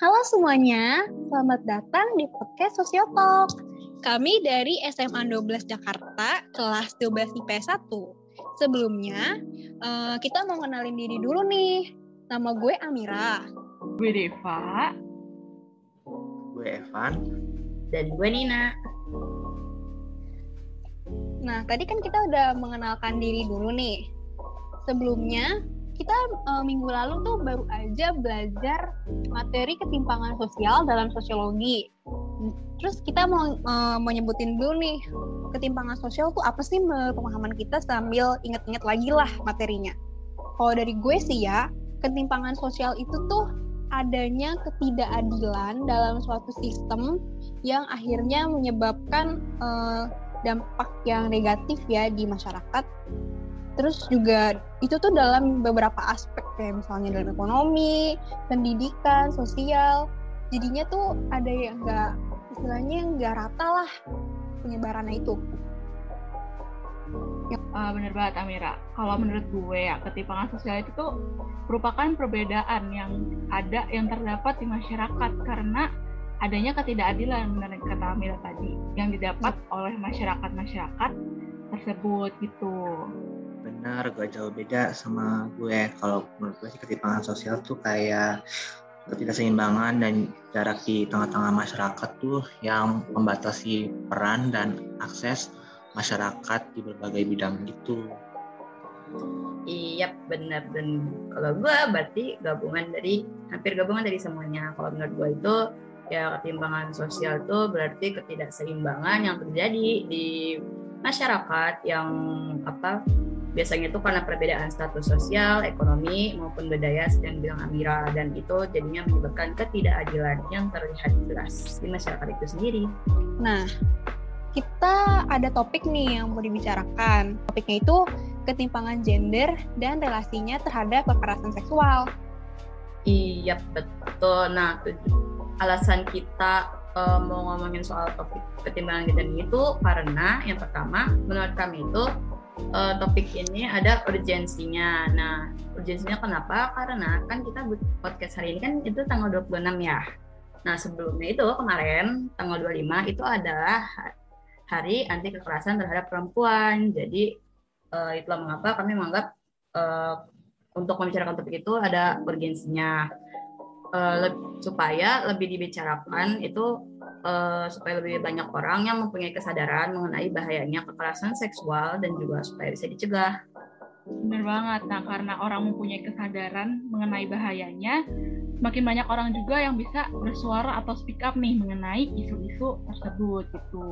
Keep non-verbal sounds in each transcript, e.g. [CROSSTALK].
Halo semuanya, selamat datang di podcast Sosiotalk. Kami dari SMA 12 Jakarta, kelas 12 IPS 1. Sebelumnya, uh, kita mau kenalin diri dulu nih. Nama gue Amira. Gue Deva. Gue Evan. Dan gue Nina. Nah, tadi kan kita udah mengenalkan diri dulu nih. Sebelumnya, kita uh, minggu lalu tuh baru aja belajar materi ketimpangan sosial dalam sosiologi. Terus kita mau uh, menyebutin dulu nih ketimpangan sosial tuh apa sih pemahaman kita sambil inget-inget lagi lah materinya. Kalau dari gue sih ya, ketimpangan sosial itu tuh adanya ketidakadilan dalam suatu sistem yang akhirnya menyebabkan uh, dampak yang negatif ya di masyarakat terus juga itu tuh dalam beberapa aspek kayak misalnya dalam ekonomi pendidikan sosial. Jadinya tuh ada yang enggak istilahnya nggak rata lah penyebarannya itu. Uh, bener banget Amira. Kalau menurut gue ya ketimpangan sosial itu tuh merupakan perbedaan yang ada yang terdapat di masyarakat. Karena adanya ketidakadilan benar kata Amira tadi yang didapat oleh masyarakat-masyarakat tersebut gitu benar gak jauh beda sama gue kalau menurut gue sih ketimpangan sosial tuh kayak ketidakseimbangan dan jarak di tengah-tengah masyarakat tuh yang membatasi peran dan akses masyarakat di berbagai bidang gitu. Iya benar dan kalau gue berarti gabungan dari hampir gabungan dari semuanya. Kalau menurut gue itu ya ketimpangan sosial itu berarti ketidakseimbangan yang terjadi di masyarakat yang apa biasanya itu karena perbedaan status sosial, ekonomi maupun budaya sedang bilang Amira dan itu jadinya menyebabkan ketidakadilan yang terlihat jelas di masyarakat itu sendiri. Nah, kita ada topik nih yang mau dibicarakan. Topiknya itu ketimpangan gender dan relasinya terhadap kekerasan seksual. Iya betul. Nah, alasan kita uh, mau ngomongin soal topik ketimpangan gender itu karena yang pertama menurut kami itu uh, topik ini ada urgensinya. Nah, urgensinya kenapa? Karena kan kita podcast hari ini kan itu tanggal 26 ya. Nah, sebelumnya itu kemarin tanggal 25 itu adalah hari anti kekerasan terhadap perempuan. Jadi uh, itulah mengapa kami menganggap uh, untuk membicarakan topik itu ada urgensinya. Uh, le supaya lebih dibicarakan itu uh, supaya lebih banyak orang yang mempunyai kesadaran mengenai bahayanya kekerasan seksual dan juga supaya bisa dicegah. Benar banget. Nah, karena orang mempunyai kesadaran mengenai bahayanya, semakin banyak orang juga yang bisa bersuara atau speak up nih mengenai isu-isu tersebut gitu.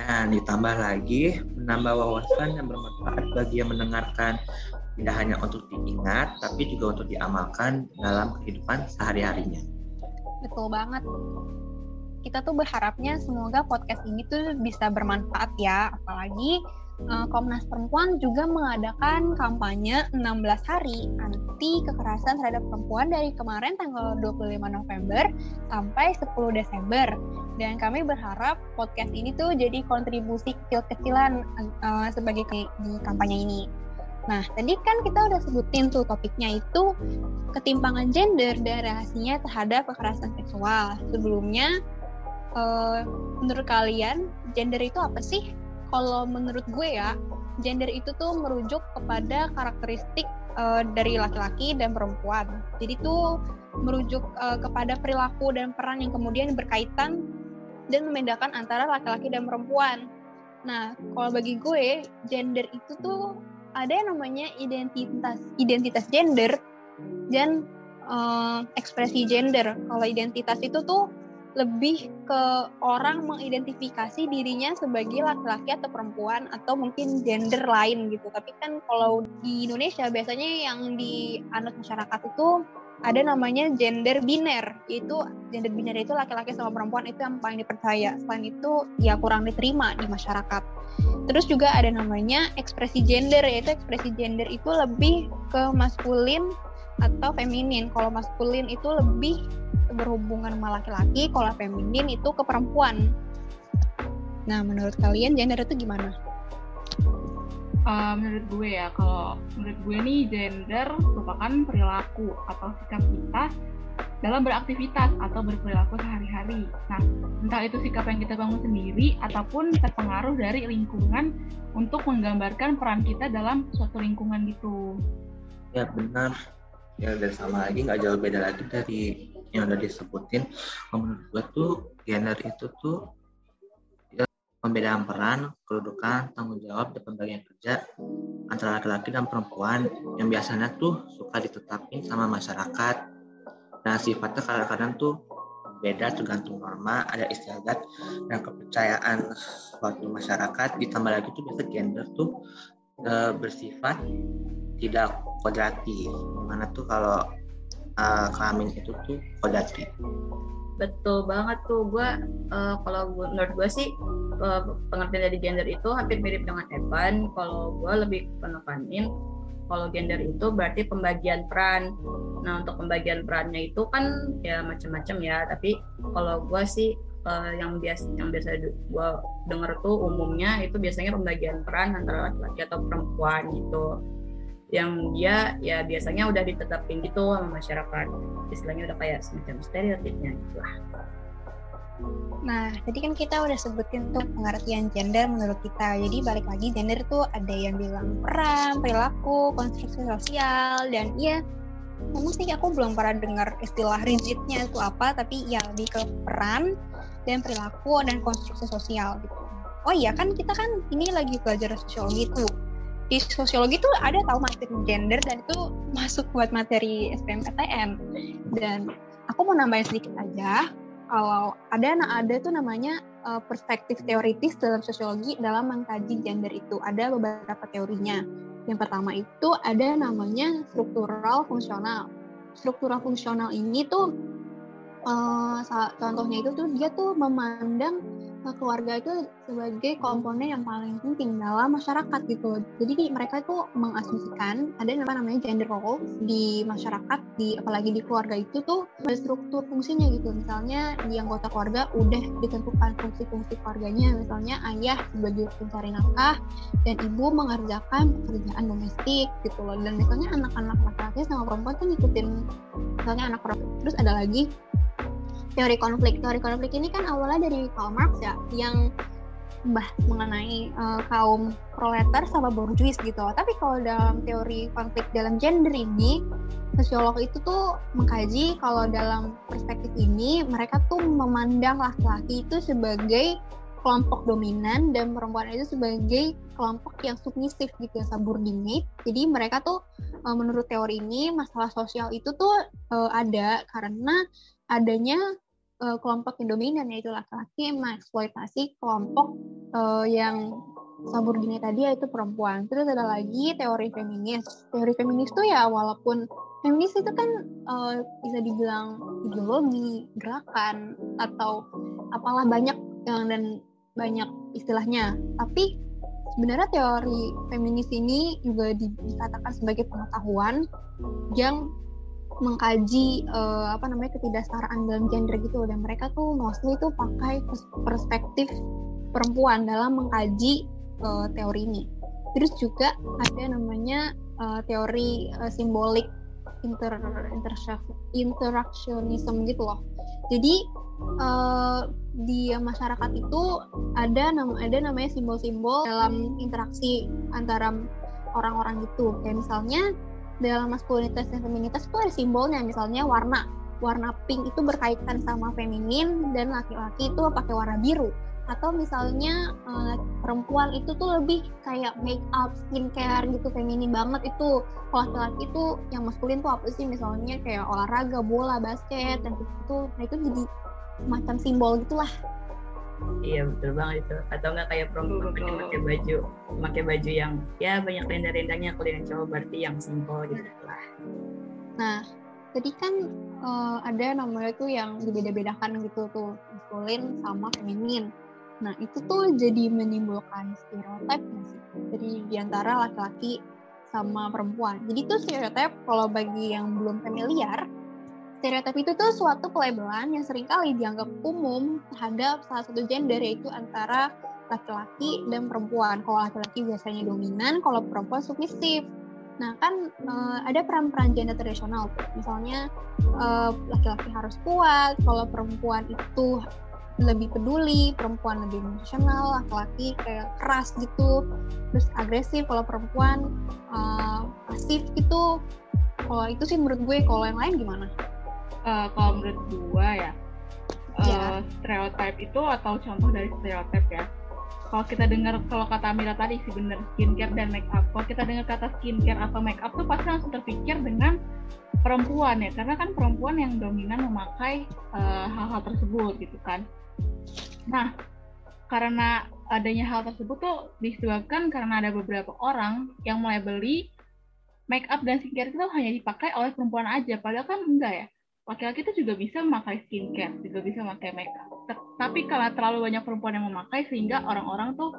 Dan ditambah lagi menambah wawasan yang bermanfaat bagi yang mendengarkan tidak hanya untuk diingat tapi juga untuk diamalkan dalam kehidupan sehari-harinya. Betul banget kita tuh berharapnya semoga podcast ini tuh bisa bermanfaat ya apalagi uh, Komnas Perempuan juga mengadakan kampanye 16 hari anti kekerasan terhadap perempuan dari kemarin tanggal 25 November sampai 10 Desember dan kami berharap podcast ini tuh jadi kontribusi kecil-kecilan uh, sebagai di kampanye ini. Nah, tadi kan kita udah sebutin tuh topiknya itu ketimpangan gender dan relasinya terhadap kekerasan seksual. Sebelumnya uh, menurut kalian gender itu apa sih? Kalau menurut gue ya, gender itu tuh merujuk kepada karakteristik uh, dari laki-laki dan perempuan. Jadi tuh merujuk uh, kepada perilaku dan peran yang kemudian berkaitan dan membedakan antara laki-laki dan perempuan. Nah, kalau bagi gue, gender itu tuh ada yang namanya identitas identitas gender dan uh, ekspresi gender. Kalau identitas itu tuh lebih ke orang mengidentifikasi dirinya sebagai laki-laki atau perempuan atau mungkin gender lain gitu. Tapi kan kalau di Indonesia biasanya yang dianut masyarakat itu ada namanya gender biner, yaitu gender biner itu laki-laki sama perempuan itu yang paling dipercaya. Selain itu ya kurang diterima di masyarakat. Terus juga ada namanya ekspresi gender, yaitu ekspresi gender itu lebih ke maskulin atau feminin. Kalau maskulin itu lebih berhubungan sama laki-laki, kalau feminin itu ke perempuan. Nah, menurut kalian gender itu gimana? Uh, menurut gue ya, kalau menurut gue nih gender merupakan perilaku atau sikap kita dalam beraktivitas atau berperilaku sehari-hari. Nah, entah itu sikap yang kita bangun sendiri ataupun terpengaruh dari lingkungan untuk menggambarkan peran kita dalam suatu lingkungan gitu. Ya benar. Ya dan sama lagi nggak jauh beda lagi dari yang udah disebutin. Menurut gue tuh gender itu tuh ya, pembedaan peran, kedudukan, tanggung jawab, dan pembagian kerja antara laki-laki dan perempuan yang biasanya tuh suka ditetapin sama masyarakat Nah sifatnya kadang-kadang tuh beda tergantung norma, ada istiadat dan kepercayaan suatu masyarakat. Ditambah lagi tuh biasa gender tuh e, bersifat tidak kodrati. Di mana tuh kalau e, kelamin itu tuh kodrati. Betul banget tuh gue uh, kalau menurut gue sih uh, pengertian dari gender itu hampir mirip dengan Evan. Kalau gue lebih penekanin kalau gender itu berarti pembagian peran. Nah untuk pembagian perannya itu kan ya macam-macam ya. Tapi kalau gue sih uh, yang biasa yang biasa gue denger tuh umumnya itu biasanya pembagian peran antara laki-laki atau perempuan gitu. Yang dia ya biasanya udah ditetapin gitu sama masyarakat. Istilahnya udah kayak semacam stereotipnya gitu lah. Nah, tadi kan kita udah sebutin tuh pengertian gender menurut kita. Jadi balik lagi gender tuh ada yang bilang peran, perilaku, konstruksi sosial, dan iya, memang sih aku belum pernah dengar istilah rigidnya itu apa, tapi ya lebih ke peran dan perilaku dan konstruksi sosial gitu. Oh iya kan kita kan ini lagi belajar sosiologi tuh. Di sosiologi tuh ada tahu materi gender dan itu masuk buat materi SBMPTN. Dan aku mau nambahin sedikit aja kalau ada ada tuh namanya uh, perspektif teoritis dalam sosiologi dalam mengkaji gender itu ada beberapa teorinya. Yang pertama itu ada namanya struktural fungsional. Struktural fungsional ini tuh uh, contohnya itu tuh dia tuh memandang Nah, keluarga itu sebagai komponen yang paling penting dalam masyarakat gitu. Jadi mereka itu mengasumsikan ada yang namanya gender role di masyarakat, di apalagi di keluarga itu tuh ada struktur fungsinya gitu. Misalnya di anggota keluarga udah ditentukan fungsi-fungsi keluarganya. Misalnya ayah sebagai pencari nafkah dan ibu mengerjakan pekerjaan domestik gitu loh. Dan misalnya anak-anak laki-laki sama perempuan tuh ngikutin misalnya anak perempuan. Terus ada lagi teori konflik. Teori konflik ini kan awalnya dari Karl Marx ya, yang bah mengenai uh, kaum proletar sama bourgeois gitu. Tapi kalau dalam teori konflik dalam gender ini, sosiolog itu tuh mengkaji kalau dalam perspektif ini mereka tuh memandang laki-laki itu sebagai kelompok dominan dan perempuan itu sebagai kelompok yang submisif gitu subordinate. Jadi mereka tuh uh, menurut teori ini masalah sosial itu tuh uh, ada karena adanya uh, kelompok yang dominan yaitu laki-laki mengeksploitasi kelompok uh, yang subordinate tadi yaitu perempuan. Terus ada lagi teori feminis. Teori feminis tuh ya walaupun feminis itu kan uh, bisa dibilang ideologi, gerakan atau apalah banyak yang dan banyak istilahnya. Tapi sebenarnya teori feminis ini juga dikatakan sebagai pengetahuan yang mengkaji uh, apa namanya ketidaksetaraan dalam gender gitu dan mereka tuh mostly tuh pakai perspektif perempuan dalam mengkaji uh, teori ini. Terus juga ada namanya uh, teori uh, simbolik inter, inter interaksionisme gitu loh. Jadi uh, di masyarakat itu ada nam ada namanya simbol-simbol dalam interaksi antara orang-orang itu. Kayak misalnya dalam maskulinitas dan feminitas itu ada simbolnya misalnya warna. Warna pink itu berkaitan sama feminin dan laki-laki itu pakai warna biru. Atau misalnya uh, perempuan itu tuh lebih kayak make up skincare gitu feminin banget itu. Kalau laki-laki itu yang maskulin tuh apa sih? Misalnya kayak olahraga bola basket dan itu. Nah itu jadi macam simbol gitulah Iya betul banget itu. Atau enggak kayak perempuan yang pakai baju, pakai baju yang ya banyak renda-rendangnya kalau yang cowok berarti yang simpel gitu lah. Nah, tadi kan uh, ada namanya tuh yang dibeda-bedakan gitu tuh maskulin sama feminin. Nah itu tuh jadi menimbulkan stereotip sih? Jadi di antara laki-laki sama perempuan. Jadi tuh stereotip kalau bagi yang belum familiar stereotip itu tuh suatu pelabelan yang sering kali dianggap umum terhadap salah satu gender yaitu antara laki-laki dan perempuan. Kalau laki-laki biasanya dominan, kalau perempuan submisif. Nah kan uh, ada peran-peran gender tradisional tuh. Misalnya laki-laki uh, harus kuat, kalau perempuan itu lebih peduli, perempuan lebih emosional, laki-laki kayak keras gitu, terus agresif. Kalau perempuan uh, pasif gitu. Kalau itu sih menurut gue, kalau yang lain gimana? Uh, kalau menurut gue ya, uh, yeah. stereotype itu atau contoh dari stereotype ya. Kalau kita dengar kalau kata Amira tadi sih bener skincare dan make up. Kalau kita dengar kata skincare atau make up tuh pasti langsung terpikir dengan perempuan ya, karena kan perempuan yang dominan memakai hal-hal uh, tersebut gitu kan. Nah, karena adanya hal tersebut tuh disebabkan karena ada beberapa orang yang mulai beli make up dan skincare itu hanya dipakai oleh perempuan aja, padahal kan enggak ya. Laki-laki itu juga bisa memakai skincare, juga bisa memakai make up. Tapi karena terlalu banyak perempuan yang memakai sehingga orang-orang tuh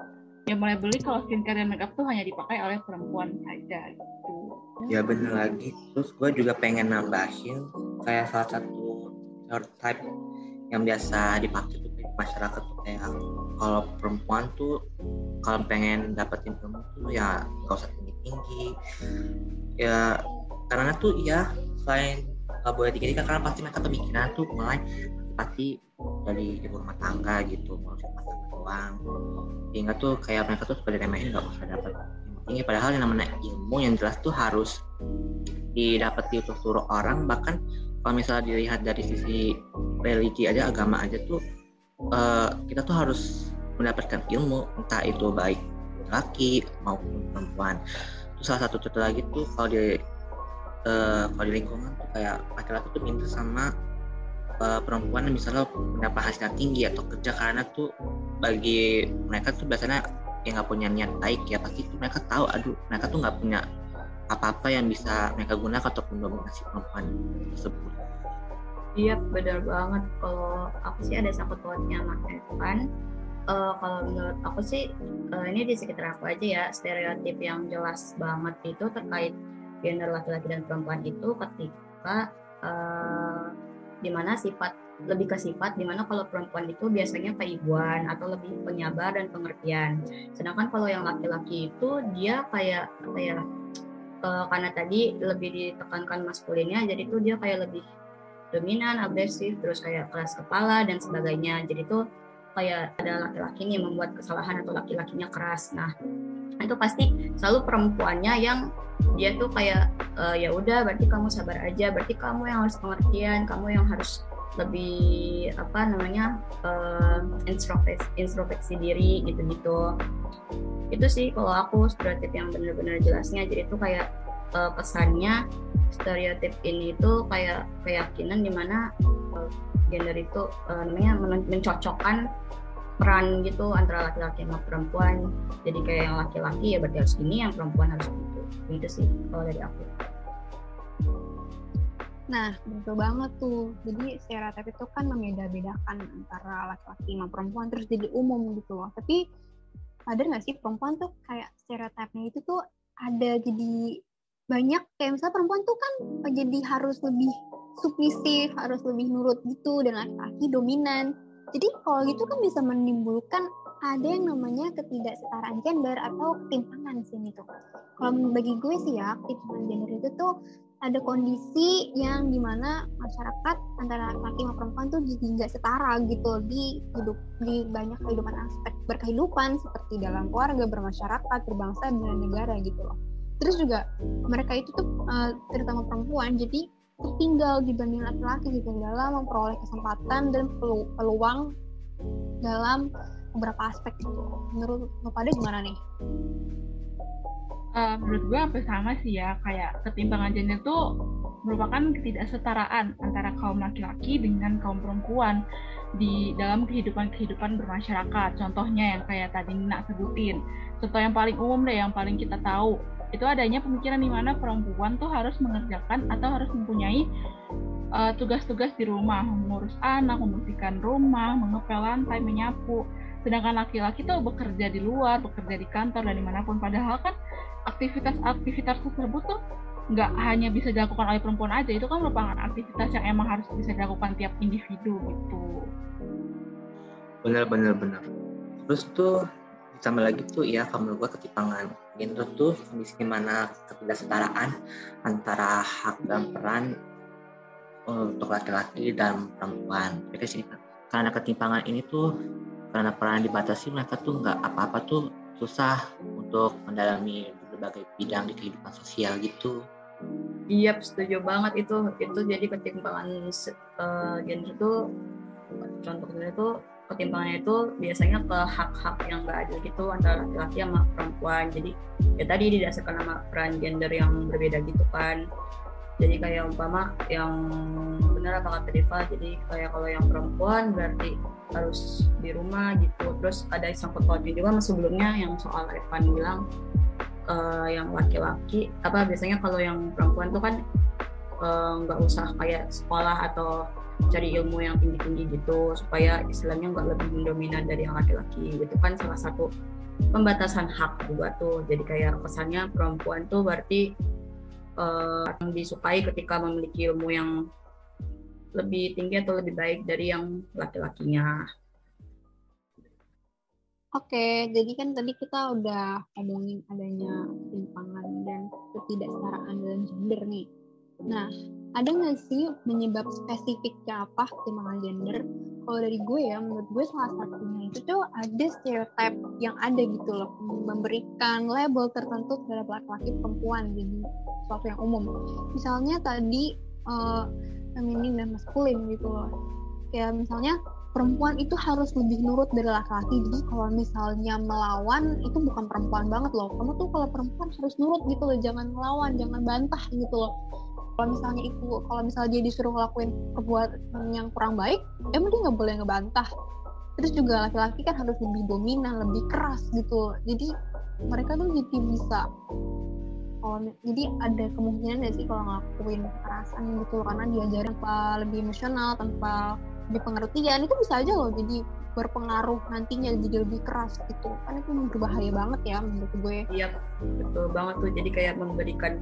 yang mulai beli kalau skincare dan make up tuh hanya dipakai oleh perempuan saja gitu. Ya bener lagi. Terus gue juga pengen nambahin kayak salah satu stereotype yang biasa dipakai tuh masyarakat tuh kayak kalau perempuan tuh kalau pengen dapetin ilmu tuh ya nggak usah tinggi tinggi ya karena tuh ya selain nggak boleh tinggi tinggi karena pasti mereka pemikiran tuh mulai pasti dari ibu rumah tangga gitu rumah tangga doang. Sehingga tuh kayak mereka tuh seperti remehin nggak usah dapat tinggi padahal yang namanya ilmu yang jelas tuh harus didapati untuk seluruh orang. Bahkan kalau misalnya dilihat dari sisi religi aja agama aja tuh uh, kita tuh harus mendapatkan ilmu entah itu baik laki maupun perempuan. Terus salah satu contoh lagi tuh kalau di uh, kalau di lingkungan tuh kayak laki-laki tuh minta sama uh, perempuan misalnya mendapat hasil tinggi atau kerja karena tuh bagi mereka tuh biasanya yang nggak punya niat baik ya pasti tuh mereka tahu aduh mereka tuh nggak punya apa-apa yang bisa mereka gunakan untuk mendominasi perempuan tersebut Iya benar banget. Kalau aku sih ada sangkut pautnya sama Evan. Uh, kalau menurut aku sih uh, ini di sekitar aku aja ya stereotip yang jelas banget itu terkait gender laki-laki dan perempuan itu ketika uh, di mana sifat lebih ke sifat di mana kalau perempuan itu biasanya keibuan atau lebih penyabar dan pengertian sedangkan kalau yang laki-laki itu dia kayak apa uh, karena tadi lebih ditekankan maskulinnya jadi tuh dia kayak lebih dominan, agresif, terus kayak keras kepala dan sebagainya. Jadi tuh kayak ada laki-laki nih membuat kesalahan atau laki-lakinya keras. Nah, itu pasti selalu perempuannya yang dia tuh kayak e, ya udah berarti kamu sabar aja, berarti kamu yang harus pengertian, kamu yang harus lebih apa namanya uh, introspeksi, introspeksi diri gitu-gitu. Itu sih kalau aku stereotip yang benar-benar jelasnya. Jadi tuh kayak uh, pesannya stereotip ini itu kayak keyakinan di mana uh, gender itu uh, namanya mencocokkan peran gitu antara laki-laki sama perempuan jadi kayak yang laki-laki ya berarti harus gini yang perempuan harus gitu gitu sih kalau dari aku Nah, betul banget tuh. Jadi stereotip itu kan membeda-bedakan antara laki-laki sama perempuan terus jadi umum gitu loh. Tapi ada nggak sih perempuan tuh kayak stereotipnya itu tuh ada jadi banyak kayak misalnya perempuan tuh kan jadi harus lebih submisif, harus lebih nurut gitu dan laki-laki dominan. Jadi kalau gitu kan bisa menimbulkan ada yang namanya ketidaksetaraan gender atau ketimpangan di sini tuh. Kalau bagi gue sih ya, ketimpangan gender itu tuh ada kondisi yang di mana masyarakat antara laki-laki sama perempuan tuh jadi nggak setara gitu di hidup di banyak kehidupan aspek berkehidupan seperti dalam keluarga, bermasyarakat, berbangsa dan negara gitu loh terus juga mereka itu tuh uh, terutama perempuan jadi tertinggal dibanding laki-laki gitu dalam memperoleh kesempatan dan pelu peluang dalam beberapa aspek itu menurut lo pada gimana nih? Uh, menurut gue hampir sama sih ya kayak ketimpangan gender itu merupakan ketidaksetaraan antara kaum laki-laki dengan kaum perempuan di dalam kehidupan-kehidupan bermasyarakat. Contohnya yang kayak tadi Nina sebutin. Contoh yang paling umum deh, yang paling kita tahu itu adanya pemikiran di mana perempuan tuh harus mengerjakan atau harus mempunyai uh, tugas-tugas di rumah, mengurus anak, membersihkan rumah, mengepel lantai, menyapu. Sedangkan laki-laki tuh bekerja di luar, bekerja di kantor dan di mana pun. Padahal kan aktivitas-aktivitas tersebut tuh nggak hanya bisa dilakukan oleh perempuan aja, itu kan merupakan aktivitas yang emang harus bisa dilakukan tiap individu gitu. Benar, benar, benar. Terus tuh sama lagi tuh ya kalau menurut gue ketimpangan gender tuh kondisi mana ketidaksetaraan antara hak dan peran untuk laki-laki dan perempuan. Jadi sini karena ketimpangan ini tuh karena peran dibatasi mereka tuh nggak apa-apa tuh susah untuk mendalami berbagai bidang di kehidupan sosial gitu. Iya, setuju banget itu. Itu jadi ketimpangan uh, gender itu contohnya itu ketimpangannya itu biasanya ke hak-hak yang nggak adil gitu antara laki-laki sama perempuan. Jadi ya tadi didasarkan sama peran gender yang berbeda gitu kan. Jadi kayak umpama yang benar apa kata Deva jadi kayak kalau yang perempuan berarti harus di rumah gitu. Terus ada sangkut pautnya juga sebelumnya yang soal Evan bilang uh, yang laki-laki apa biasanya kalau yang perempuan tuh kan eh, nggak uh, usah kayak sekolah atau cari ilmu yang tinggi-tinggi gitu supaya istilahnya nggak lebih mendominan dari yang laki-laki itu kan salah satu pembatasan hak juga tuh jadi kayak pesannya perempuan tuh berarti uh, disukai ketika memiliki ilmu yang lebih tinggi atau lebih baik dari yang laki-lakinya. Oke, jadi kan tadi kita udah ngomongin adanya ketimpangan dan ketidaksetaraan dalam gender nih. Nah, ada nggak sih penyebab spesifiknya apa ketimpangan gender? Kalau dari gue ya, menurut gue salah satunya itu tuh ada stereotip yang ada gitu loh, memberikan label tertentu terhadap laki-laki perempuan jadi sesuatu yang umum. Misalnya tadi uh, feminin dan maskulin gitu loh. Kayak misalnya perempuan itu harus lebih nurut dari laki-laki jadi kalau misalnya melawan itu bukan perempuan banget loh kamu tuh kalau perempuan harus nurut gitu loh jangan melawan jangan bantah gitu loh kalau misalnya itu kalau misalnya dia disuruh ngelakuin perbuatan yang kurang baik emang dia nggak boleh ngebantah. Terus juga laki-laki kan harus lebih dominan lebih keras gitu. Jadi mereka tuh jadi bisa kalau jadi ada kemungkinan ya sih kalau ngelakuin kekerasan gitu? Karena diajarin tanpa lebih emosional tanpa lebih pengertian itu bisa aja loh jadi berpengaruh nantinya jadi lebih keras gitu. Kan itu berbahaya banget ya menurut gue. Iya betul banget tuh. Jadi kayak memberikan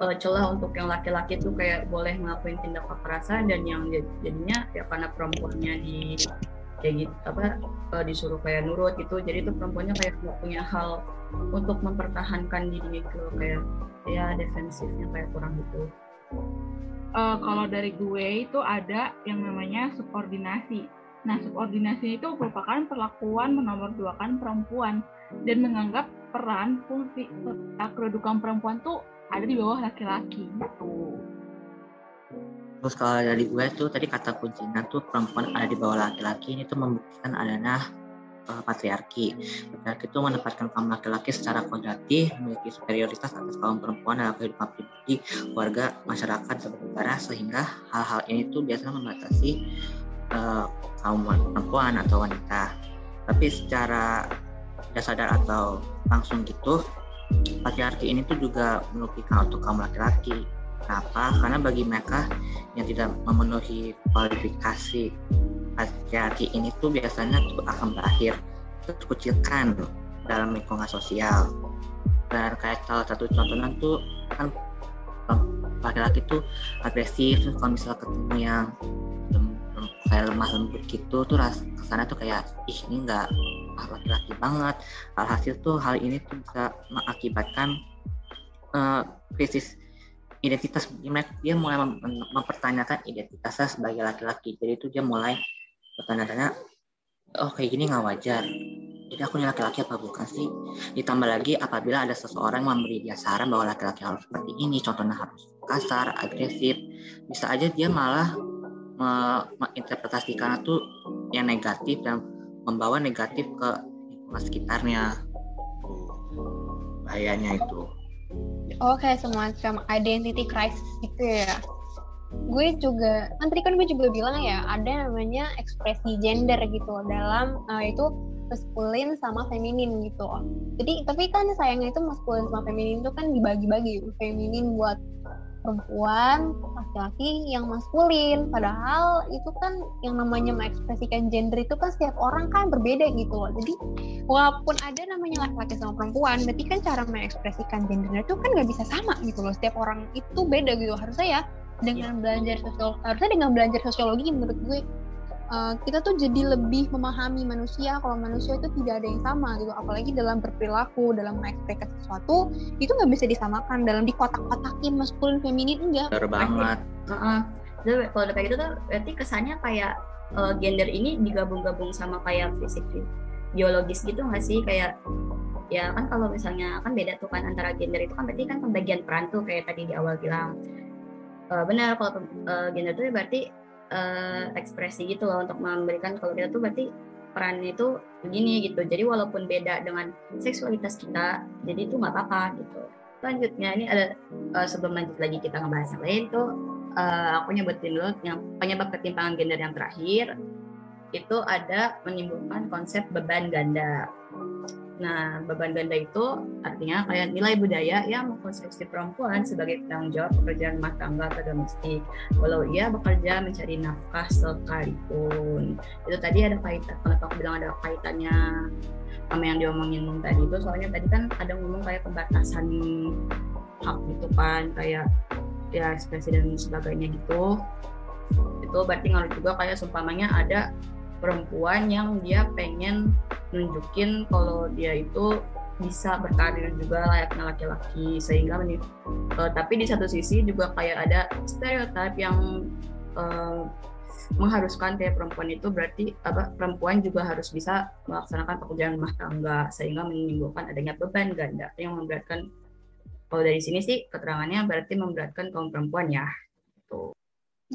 uh, celah untuk yang laki-laki tuh kayak boleh ngelakuin tindak kekerasan dan yang jadinya ya karena perempuannya di kayak gitu apa uh, disuruh kayak nurut gitu jadi tuh perempuannya kayak nggak punya hal untuk mempertahankan dirinya gitu kayak ya defensifnya kayak kurang gitu. Uh, kalau dari gue itu ada yang namanya subordinasi. Nah, subordinasi itu merupakan perlakuan menomorduakan perempuan dan menganggap peran fungsi kedudukan perempuan tuh ada di bawah laki-laki gitu. Terus kalau dari gue tuh tadi kata kuncinya tuh perempuan ada di bawah laki-laki ini tuh membuktikan adanya uh, patriarki. Patriarki itu menempatkan kaum laki-laki secara kodrati memiliki superioritas atas kaum perempuan dalam kehidupan pribadi, keluarga, masyarakat, dan negara sehingga hal-hal ini tuh biasanya membatasi uh, kaum perempuan atau wanita. Tapi secara tidak sadar atau langsung gitu patriarki ini tuh juga merugikan untuk kaum laki-laki. Kenapa? Karena bagi mereka yang tidak memenuhi kualifikasi patriarki ini tuh biasanya tuh akan berakhir terkucilkan dalam lingkungan sosial. Dan kayak salah satu contohnya tuh kan laki-laki tuh agresif, kalau misalnya ketemu yang kayak lemah lembut gitu tuh ras ke sana tuh kayak ih ini enggak laki-laki banget. Alhasil tuh hal ini tuh bisa mengakibatkan uh, krisis identitas. Dia mulai mem mempertanyakan identitasnya sebagai laki-laki. Jadi itu dia mulai bertanya-tanya oh kayak gini nggak wajar. Jadi aku ini laki-laki apa bukan sih? Ditambah lagi apabila ada seseorang memberi dia saran bahwa laki-laki harus seperti ini contohnya harus kasar agresif bisa aja dia malah menginterpretasikan itu yang negatif dan membawa negatif ke lingkungan sekitarnya. Bahayanya itu. Oke semacam identity crisis gitu ya. Gue juga kan tadi kan gue juga bilang ya ada namanya ekspresi gender gitu dalam uh, itu maskulin sama feminin gitu jadi tapi kan sayangnya itu maskulin sama feminin itu kan dibagi-bagi feminin buat perempuan, laki-laki yang maskulin. Padahal itu kan yang namanya mengekspresikan gender itu kan setiap orang kan berbeda gitu loh. Jadi walaupun ada namanya laki-laki sama perempuan, berarti kan cara mengekspresikan gendernya itu kan nggak bisa sama gitu loh. Setiap orang itu beda gitu. Harusnya ya dengan belajar sosial harusnya dengan belajar sosiologi menurut gue uh, kita tuh jadi lebih memahami manusia kalau manusia itu tidak ada yang sama gitu. Apalagi dalam berperilaku dalam mengekspresikan sesuatu itu nggak bisa disamakan. Dalam dikotak-kotakin maskulin feminin enggak. Benar banget. Uh -uh. Jadi, kalau udah kayak gitu tuh berarti kesannya kayak uh, gender ini digabung-gabung sama kayak fisik biologis gitu nggak sih? Kayak ya kan kalau misalnya kan beda tuh kan antara gender itu kan berarti kan pembagian peran tuh kayak tadi di awal bilang. Uh, benar kalau uh, gender itu berarti uh, ekspresi gitu loh untuk memberikan kalau kita tuh berarti peran itu begini gitu. Jadi walaupun beda dengan seksualitas kita jadi itu nggak apa-apa gitu. Selanjutnya ini ada uh, sebelum lanjut lagi kita ngebahas yang lain tuh uh, aku nyebutin dulu yang penyebab ketimpangan gender yang terakhir. Itu ada menimbulkan konsep beban ganda Nah, beban ganda itu artinya kayak nilai budaya yang mengkonstruksi perempuan sebagai tanggung jawab pekerjaan rumah tangga atau domestik, walau ia bekerja mencari nafkah sekalipun. Itu tadi ada kaitan, kenapa aku bilang ada kaitannya sama yang diomongin tadi itu, soalnya tadi kan ada ngomong kayak pembatasan hak gitu kan, kayak ya ekspresi dan sebagainya gitu. Itu berarti ngaruh juga kayak sumpamanya ada perempuan yang dia pengen nunjukin kalau dia itu bisa berkarir juga layaknya laki-laki sehingga uh, tapi di satu sisi juga kayak ada stereotip yang uh, mengharuskan kayak perempuan itu berarti apa perempuan juga harus bisa melaksanakan pekerjaan rumah tangga sehingga menimbulkan adanya beban ganda yang memberatkan. Kalau dari sini sih keterangannya berarti memberatkan kaum perempuan ya tuh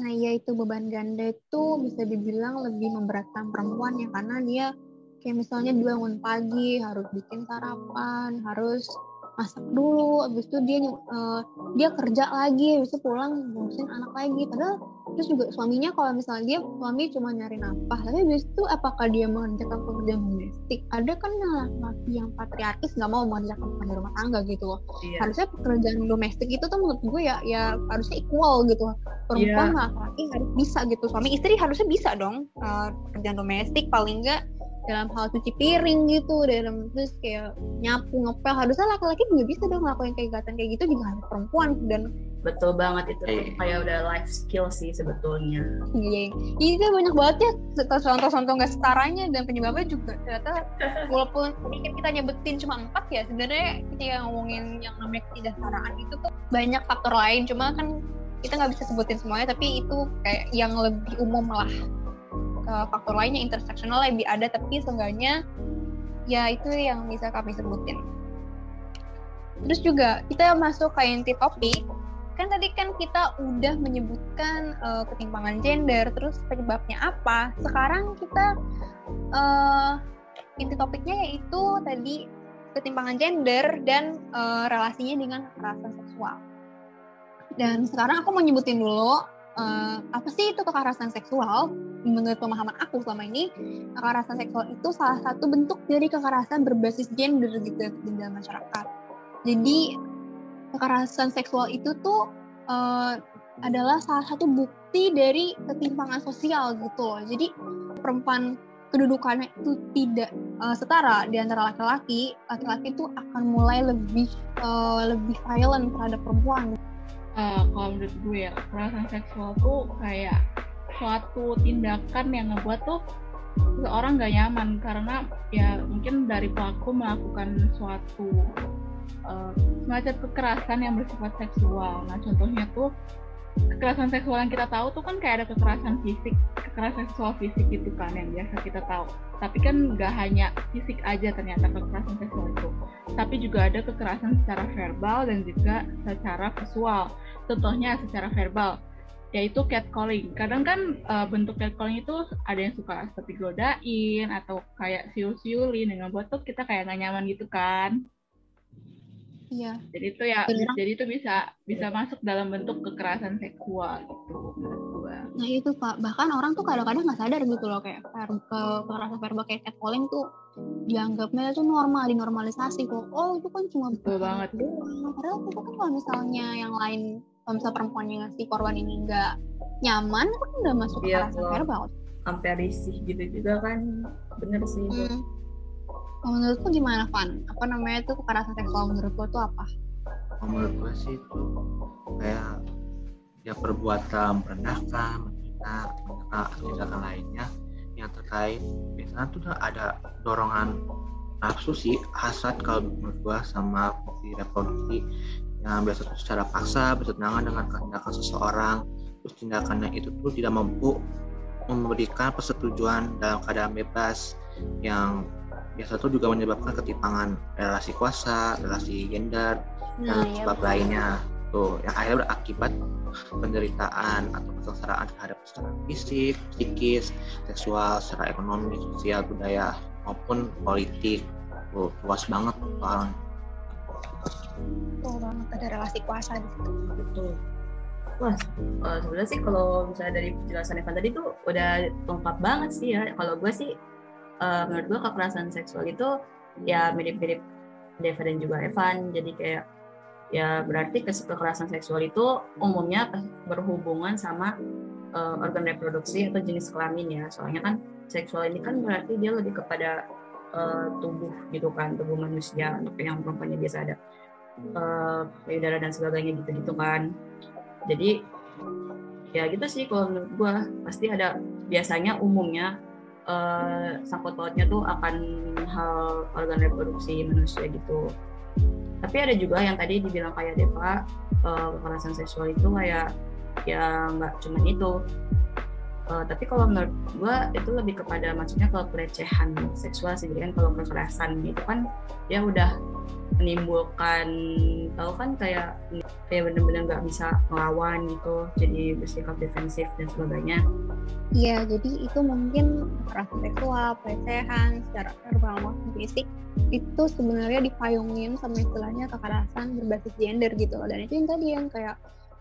Nah, iya itu beban ganda itu bisa dibilang lebih memberatkan perempuan ya karena dia kayak misalnya bangun pagi harus bikin sarapan, harus masak dulu, habis itu dia uh, dia kerja lagi, habis itu pulang ngurusin anak lagi. Padahal terus juga suaminya kalau misalnya dia suami cuma nyari nafkah, tapi habis itu apakah dia mengerjakan pekerjaan domestik? Ada kan laki yang patriarkis nggak mau mengerjakan pekerjaan rumah tangga gitu loh. Iya. Harusnya pekerjaan domestik itu tuh menurut gue ya ya harusnya equal gitu. Perempuan yeah. laki harus bisa gitu. Suami istri harusnya bisa dong uh, pekerjaan domestik paling enggak dalam hal cuci piring gitu dalam terus kayak nyapu ngepel. Harusnya laki-laki juga bisa dong ngelakuin kegiatan kayak gitu juga harus perempuan dan betul banget itu tuh kayak udah life skill sih sebetulnya. Iya. Ini tuh banyak banget ya contoh-contoh nggak setaranya dan penyebabnya juga. Ternyata [LAUGHS] walaupun sedikit kita nyebutin cuma empat ya sebenarnya kita yang ngomongin yang namanya ketidaksetaraan itu tuh banyak faktor lain. Cuma kan kita nggak bisa sebutin semuanya tapi itu kayak yang lebih umum lah faktor lainnya interseksional lebih ada tapi seenggaknya ya itu yang bisa kami sebutin. Terus juga kita masuk ke inti topik kan tadi kan kita udah menyebutkan uh, ketimpangan gender terus penyebabnya apa. Sekarang kita uh, inti topiknya yaitu tadi ketimpangan gender dan uh, relasinya dengan kekerasan seksual. Dan sekarang aku mau nyebutin dulu uh, apa sih itu kekerasan seksual? Menurut pemahaman aku selama ini, kekerasan seksual itu salah satu bentuk dari kekerasan berbasis gender gitu di dalam masyarakat. Jadi kekerasan seksual itu tuh uh, adalah salah satu bukti dari ketimpangan sosial gitu loh. Jadi perempuan kedudukannya itu tidak uh, setara di antara laki-laki, laki-laki itu akan mulai lebih uh, lebih violent terhadap perempuan uh, kalau menurut gue ya kekerasan seksual tuh kayak suatu tindakan yang ngebuat tuh seorang gak nyaman karena ya mungkin dari pelaku melakukan suatu uh, semacam kekerasan yang bersifat seksual. Nah contohnya tuh kekerasan seksual yang kita tahu tuh kan kayak ada kekerasan fisik, kekerasan seksual fisik gitu kan yang biasa kita tahu. Tapi kan nggak hanya fisik aja ternyata kekerasan seksual itu, tapi juga ada kekerasan secara verbal dan juga secara visual. Contohnya secara verbal, yaitu catcalling. Kadang kan uh, bentuk catcalling itu ada yang suka seperti godain atau kayak siul-siulin dengan buat tuh kita kayak gak nyaman gitu kan. Iya. Jadi itu ya, Beneran. jadi itu bisa bisa masuk dalam bentuk kekerasan seksual gitu Nah itu pak, bahkan orang tuh kadang-kadang nggak sadar gitu loh kayak ke kekerasan verbal kayak catcalling tuh dianggapnya itu normal, dinormalisasi kok. Oh itu kan cuma betul banget. Doang. Padahal itu kan kalau misalnya yang lain, kalau misalnya perempuan yang si korban ini nggak nyaman, kan udah masuk iya, kekerasan verbal. Sampai risih gitu juga kan, bener sih. Hmm kalau menurutku gimana, Van? Apa namanya itu kekerasan seksual menurut lo itu apa? Menurut gue sih itu kayak ya perbuatan merendahkan, nah tindakan lainnya yang terkait biasanya tuh ada dorongan nafsu sih hasad kalau menurut gua sama fungsi reproduksi yang biasa tuh secara paksa bertentangan dengan tindakan seseorang terus tindakannya itu tuh tidak mampu memberikan persetujuan dalam keadaan bebas yang biasa tuh juga menyebabkan ketimpangan relasi kuasa, relasi gender, nah, dan iya, sebab lainnya tuh yang akhirnya berakibat penderitaan atau kesengsaraan terhadap secara fisik, psikis, seksual, secara ekonomi, sosial, budaya maupun politik. Tuh, luas banget soalnya. Betul banget ada relasi kuasa di situ. Betul. Wah, uh, sebenarnya sih kalau misalnya dari penjelasan Evan tadi tuh udah lengkap banget sih ya. Kalau gue sih, uh, menurut gue kekerasan seksual itu ya mirip-mirip Deva dan juga Evan. Jadi kayak ya berarti kekerasan seksual itu umumnya berhubungan sama uh, organ reproduksi atau jenis kelamin ya. Soalnya kan seksual ini kan berarti dia lebih kepada uh, tubuh gitu kan, tubuh manusia yang perempuannya biasa ada uh, dan sebagainya gitu-gitu kan jadi ya gitu sih kalau menurut gue pasti ada biasanya umumnya uh, sangkut pautnya tuh akan hal organ reproduksi manusia gitu. Tapi ada juga yang tadi dibilang kayak Deva uh, kekerasan seksual itu kayak ya nggak cuma itu uh, tapi kalau menurut gue itu lebih kepada maksudnya kalau pelecehan seksual sih kan kalau kekerasan itu kan ya udah menimbulkan tahu kan kayak kayak benar-benar nggak bisa melawan gitu jadi bersikap defensif dan sebagainya. Iya jadi itu mungkin kekerasan seksual pelecehan secara verbal maupun fisik itu sebenarnya dipayungin sama istilahnya kekerasan berbasis gender gitu dan itu yang tadi yang kayak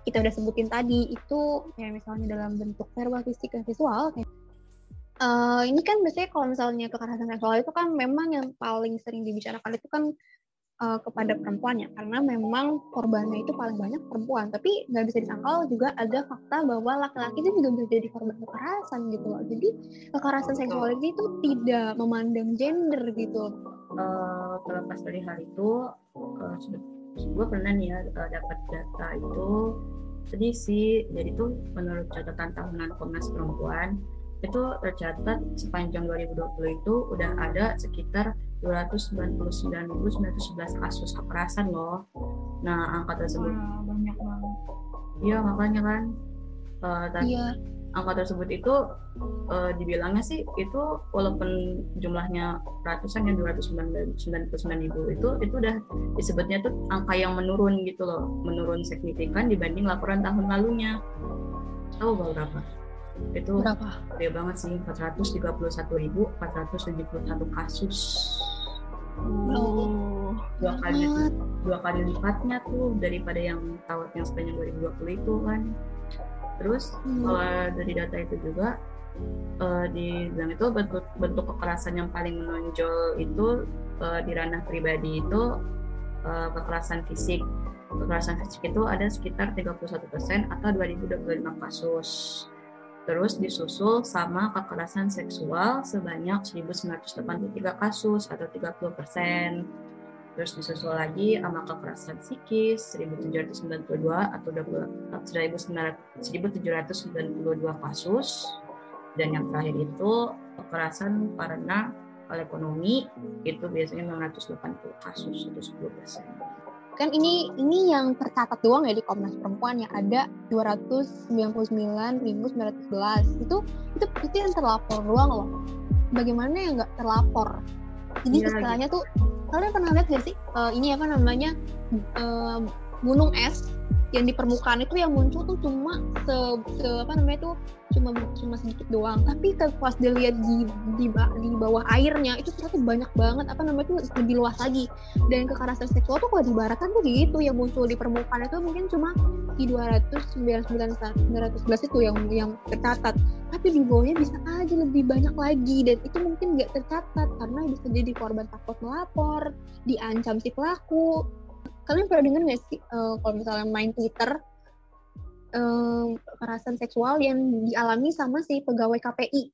kita udah sebutin tadi itu kayak misalnya dalam bentuk verbal fisik dan visual kayak Uh, ini kan biasanya kalau misalnya kekerasan seksual itu kan memang yang paling sering dibicarakan itu kan uh, kepada perempuan ya karena memang korbannya itu paling banyak perempuan. Tapi nggak bisa disangkal juga ada fakta bahwa laki-laki itu juga bisa jadi korban kekerasan gitu loh. Jadi kekerasan seksual itu tidak memandang gender gitu. Uh, terlepas dari hal itu uh, gue pernah nih ya uh, dapat data itu sedih sih jadi tuh menurut catatan tahunan Komnas Perempuan itu tercatat sepanjang 2020 itu udah ada sekitar 299.911 kasus kekerasan loh. Nah, angka tersebut Wah, banyak banget. Iya, makanya kan uh, iya. Angka tersebut itu uh, dibilangnya sih itu walaupun jumlahnya ratusan yang 299 ribu itu itu udah disebutnya tuh angka yang menurun gitu loh, menurun signifikan dibanding laporan tahun lalunya. Tahu berapa? itu berapa? Gede banget sih 431.471 kasus. Oh, dua kali dua kali lipatnya tuh daripada yang tahun yang sepanjang 2020 itu kan. Terus hmm. kalau dari data itu juga uh, dibilang itu bentuk bentuk kekerasan yang paling menonjol itu uh, di ranah pribadi itu uh, kekerasan fisik. Kekerasan fisik itu ada sekitar 31% atau 2025 kasus terus disusul sama kekerasan seksual sebanyak 1983 kasus atau 30 persen. Terus disusul lagi sama kekerasan psikis 1792 atau 1792 kasus. Dan yang terakhir itu kekerasan karena ekonomi itu biasanya 980 kasus itu 10 persen. Kan ini ini yang tercatat doang ya di Komnas Perempuan yang ada 299.911 itu itu itu yang terlapor doang loh. Bagaimana yang nggak terlapor jadi ya, istilahnya gitu. tuh kalian pernah lihat gak sih uh, ini apa namanya uh, gunung es yang di permukaan itu yang muncul tuh cuma se, se apa namanya tuh cuma cuma sedikit doang. Tapi pas dilihat di, di di bawah airnya itu ternyata banyak banget apa namanya tuh lebih luas lagi. Dan kekerasan seksual tuh kalau dibaratkan tuh gitu yang muncul di permukaan itu mungkin cuma di 299 911 itu yang yang tercatat. Tapi di bawahnya bisa aja lebih banyak lagi dan itu mungkin nggak tercatat karena bisa jadi korban takut melapor diancam si pelaku kalian pernah dengar nggak sih uh, kalau misalnya main Twitter uh, kekerasan seksual yang dialami sama si pegawai KPI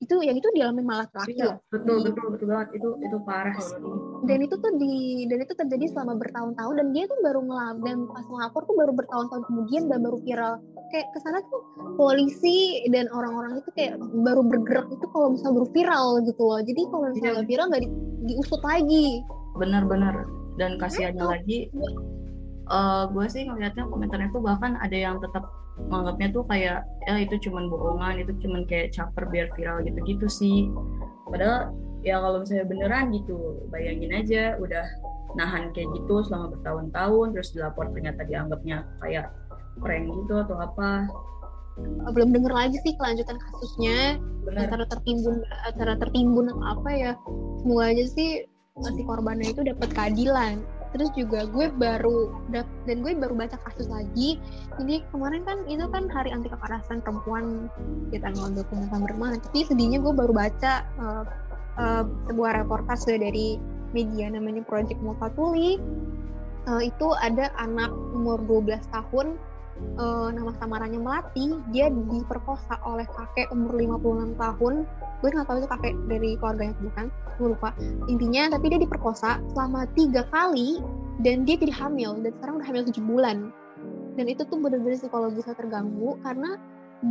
itu yang itu dialami malah laki Iya, loh betul Di- betul betul banget. Itu itu parah sih. dan itu tuh di dan itu terjadi selama bertahun-tahun dan dia tuh baru ngelap dan pas ngelapor tuh baru bertahun-tahun kemudian dan baru viral. Kayak ke sana tuh polisi dan orang-orang itu kayak baru bergerak itu kalau misalnya baru viral gitu loh. Jadi kalau misalnya Iya. viral nggak di- diusut lagi. Benar-benar dan kasihannya Itu. lagi eh gue sih ngelihatnya komentarnya tuh bahkan ada yang tetap menganggapnya tuh kayak ya itu cuman bohongan itu cuman kayak caper biar viral gitu-gitu sih. Padahal ya kalau misalnya beneran gitu bayangin aja udah nahan kayak gitu selama bertahun-tahun terus dilapor ternyata dianggapnya kayak prank gitu atau apa. Belum denger lagi sih kelanjutan kasusnya. Benar antara tertimbun antara tertimbun atau apa ya semoga aja sih si korbannya itu dapat keadilan. Terus juga gue baru dan gue baru baca kasus lagi. Jadi kemarin kan itu kan hari anti kekerasan perempuan tanggal 20 November kemarin tapi sedihnya gue baru baca uh, uh, sebuah reportase dari media namanya Project Multatuli. Uh, itu ada anak umur 12 tahun uh, nama samarannya Melati dia diperkosa oleh kakek umur 56 tahun. Gue nggak tahu itu kakek dari keluarganya bukan gue lupa. Intinya tapi dia diperkosa selama tiga kali dan dia jadi hamil dan sekarang udah hamil tujuh bulan. Dan itu tuh bener-bener psikologisnya terganggu karena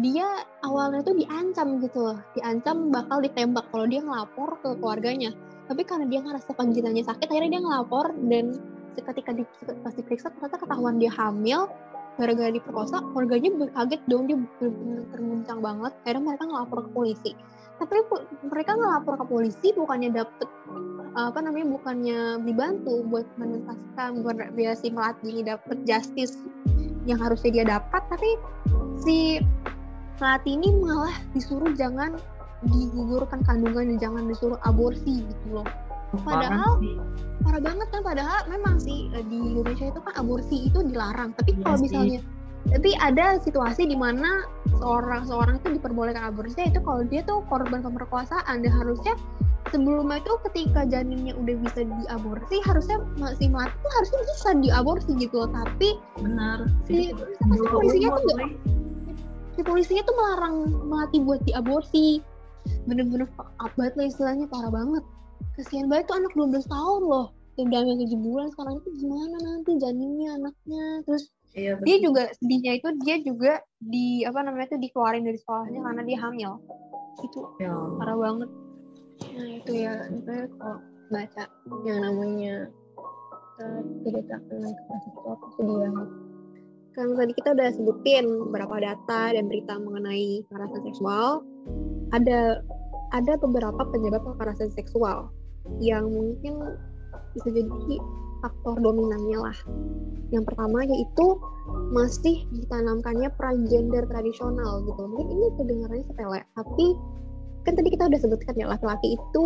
dia awalnya tuh diancam gitu loh. Diancam bakal ditembak kalau dia ngelapor ke keluarganya. Tapi karena dia ngerasa panjilannya sakit akhirnya dia ngelapor dan ketika pas diperiksa ternyata ketahuan dia hamil gara-gara diperkosa keluarganya kaget dong dia benar-benar terguncang banget. Akhirnya mereka ngelapor ke polisi. Tapi mereka ngelapor ke polisi bukannya dapet apa namanya bukannya dibantu buat menuntaskan biar si Melati ini dapet justice yang harusnya dia dapat tapi si Melati ini malah disuruh jangan digugurkan kandungan dan jangan disuruh aborsi gitu loh Padahal- parah banget kan padahal memang sih eh, di Indonesia itu kan aborsi itu dilarang. Tapi Iya kalau sih. misalnya tapi ada situasi di mana seorang seorang itu diperbolehkan aborsi itu kalau dia tuh korban pemerkosaan dan harusnya sebelumnya itu ketika janinnya udah bisa diaborsi harusnya masih mati tuh harusnya bisa diaborsi gitu loh. Tapi benar si, pas dua polisinya tuh boy. si polisinya tuh melarang melati buat diaborsi. Bener-bener fuck up banget lah istilahnya parah banget kasihan banget tuh anak 12 tahun loh. Udah hamil 7 bulan sekarang itu gimana nanti janinnya anaknya? Terus iya dia juga sedihnya itu dia juga di apa namanya tuh dikeluarin dari sekolahnya karena dia hamil. Itu Ya. parah banget. Nah itu ya saya kalau baca yang namanya uh, cerita tentang kekerasan seksual itu sedih banget. Kan tadi kita udah sebutin beberapa data dan berita mengenai kekerasan seksual. Ada ada beberapa penyebab kekerasan seksual yang mungkin bisa jadi faktor dominannya lah. Yang pertama yaitu masih ditanamkannya peran gender tradisional gitu. Mungkin ini kedengarannya sepele tapi kan tadi kita udah sebutkan ya laki-laki itu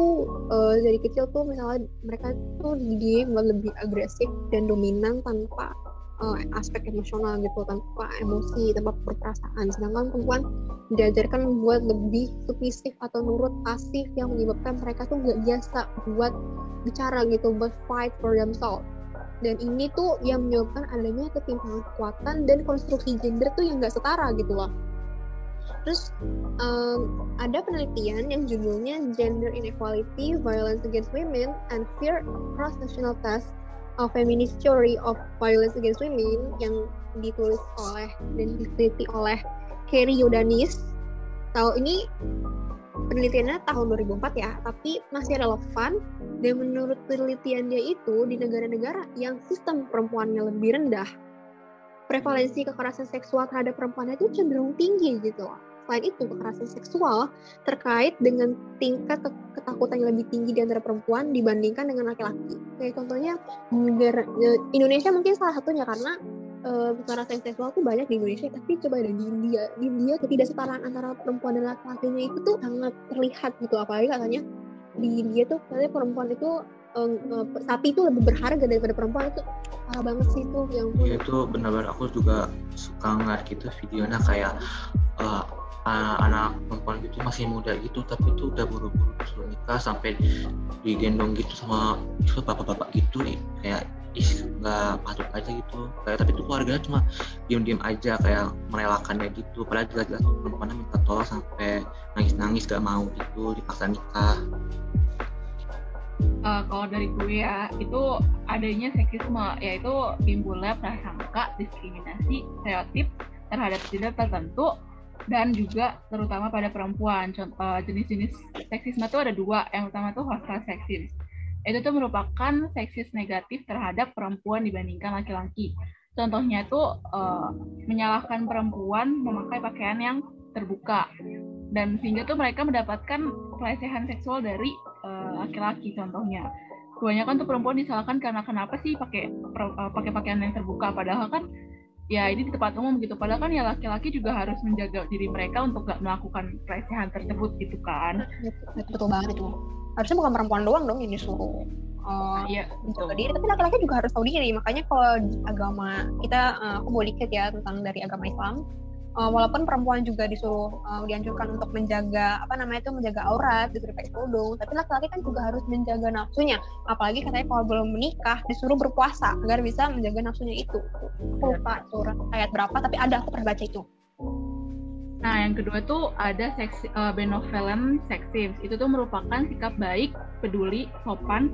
eh, dari kecil tuh misalnya mereka tuh buat lebih agresif dan dominan tanpa eh, aspek emosional gitu tanpa emosi tanpa perasaan. Sedangkan perempuan diajarkan buat lebih submisif atau nurut pasif yang menyebabkan mereka tuh nggak biasa buat bicara gitu buat fight for themselves. Dan ini tuh yang menyebabkan adanya ketimpangan kekuatan dan konstruksi gender tuh yang nggak setara gitu loh. Terus um, ada penelitian yang judulnya Gender Inequality, Violence Against Women, and Fear Cross National Test a Feminist Theory of Violence Against Women yang ditulis oleh dan diteliti oleh Kerry Yodanis. Tahu ini penelitiannya tahun 2004 ya, tapi masih relevan dan menurut penelitian dia itu di negara-negara yang sistem perempuannya lebih rendah, prevalensi kekerasan seksual terhadap perempuan itu cenderung tinggi gitu loh. Selain itu, kekerasan seksual terkait dengan tingkat ke- ketakutan yang lebih tinggi di antara perempuan dibandingkan dengan laki-laki. Kayak contohnya eh, Indonesia mungkin salah satunya karena eh, kekerasan seksual tuh banyak di Indonesia, tapi coba ada di India, di India ketidaksetaraan antara perempuan dan laki-lakinya itu tuh sangat terlihat gitu. Apalagi katanya di India tuh katanya perempuan itu eh, sapi itu lebih berharga daripada perempuan itu parah banget sih itu yang Ya, itu benar-benar aku juga suka ngeliat gitu videonya kayak uh, uh, anak perempuan gitu masih muda gitu tapi itu udah buru-buru disuruh nikah sampai digendong gitu sama bapak-bapak gitu kayak ih nggak patut aja gitu. Kayak tapi tuh keluarganya cuma diem-diem aja kayak merelakannya gitu. Padahal jelas-jelas tuh perempuannya minta tolong sampai nangis-nangis gak mau gitu dipaksa nikah. Uh, kalau dari gue ya itu adanya seksisme yaitu timbulnya prasangka diskriminasi stereotip terhadap gender tertentu dan juga terutama pada perempuan. Contoh jenis-jenis seksisme itu ada dua. Yang utama tuh hostile seksis. Itu tuh merupakan seksis negatif terhadap perempuan dibandingkan laki-laki. Contohnya itu uh, menyalahkan perempuan memakai pakaian yang terbuka dan sehingga tuh mereka mendapatkan pelecehan seksual dari eh, laki-laki uh, contohnya. Kebanyakan tuh perempuan disalahkan karena kenapa sih pakai uh, pakai pakaian yang terbuka padahal kan ya ini di tempat umum gitu. Padahal kan ya laki-laki juga harus menjaga diri mereka untuk gak melakukan pelecehan tersebut gitu kan. Betul, betul banget itu. Harusnya bukan perempuan doang dong ini disuruh uh, iya, menjaga diri. Tapi laki-laki juga harus tahu diri. Makanya kalau agama kita uh, aku mau dikit ya tentang dari agama Islam uh, walaupun perempuan juga disuruh uh, dianjurkan untuk menjaga apa namanya itu menjaga aurat disuruh pakai kerudung tapi laki-laki kan juga harus menjaga nafsunya. Apalagi katanya kalau belum menikah disuruh berpuasa agar bisa menjaga nafsunya itu. Aku lupa surat ayat berapa tapi ada aku pernah itu. Nah, yang kedua tuh ada seksi, uh, benevolent sexism. Itu tuh merupakan sikap baik, peduli, sopan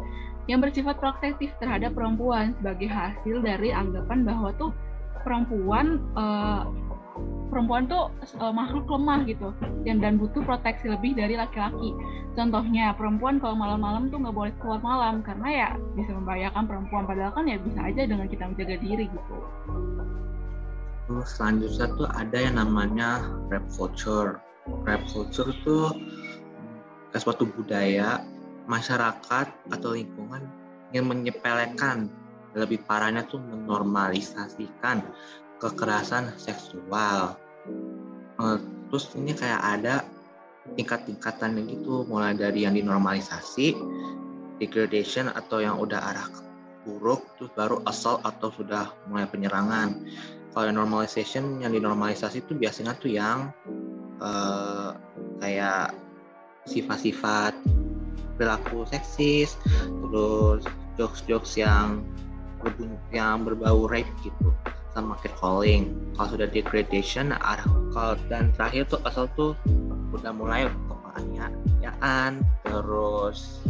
yang bersifat protektif terhadap perempuan sebagai hasil dari anggapan bahwa tuh perempuan uh, perempuan tuh uh, makhluk lemah gitu dan dan butuh proteksi lebih dari laki-laki. Contohnya perempuan kalau malam-malam tuh nggak boleh keluar malam karena ya bisa membahayakan perempuan padahal kan ya bisa aja dengan kita menjaga diri gitu. Terus selanjutnya tuh ada yang namanya rap culture. Rap culture tuh suatu budaya masyarakat atau lingkungan yang menyepelekan lebih parahnya tuh menormalisasikan kekerasan seksual. Uh, terus ini kayak ada tingkat-tingkatannya gitu, mulai dari yang dinormalisasi, degradation atau yang udah arah buruk, terus baru assault atau sudah mulai penyerangan. Kalau normalization, yang dinormalisasi itu biasanya tuh yang uh, kayak sifat-sifat perilaku seksis, terus jokes-jokes yang yang berbau rape gitu sama catcalling kalau sudah degradation arah kalau dan terakhir tuh asal tuh udah mulai penganiayaan terus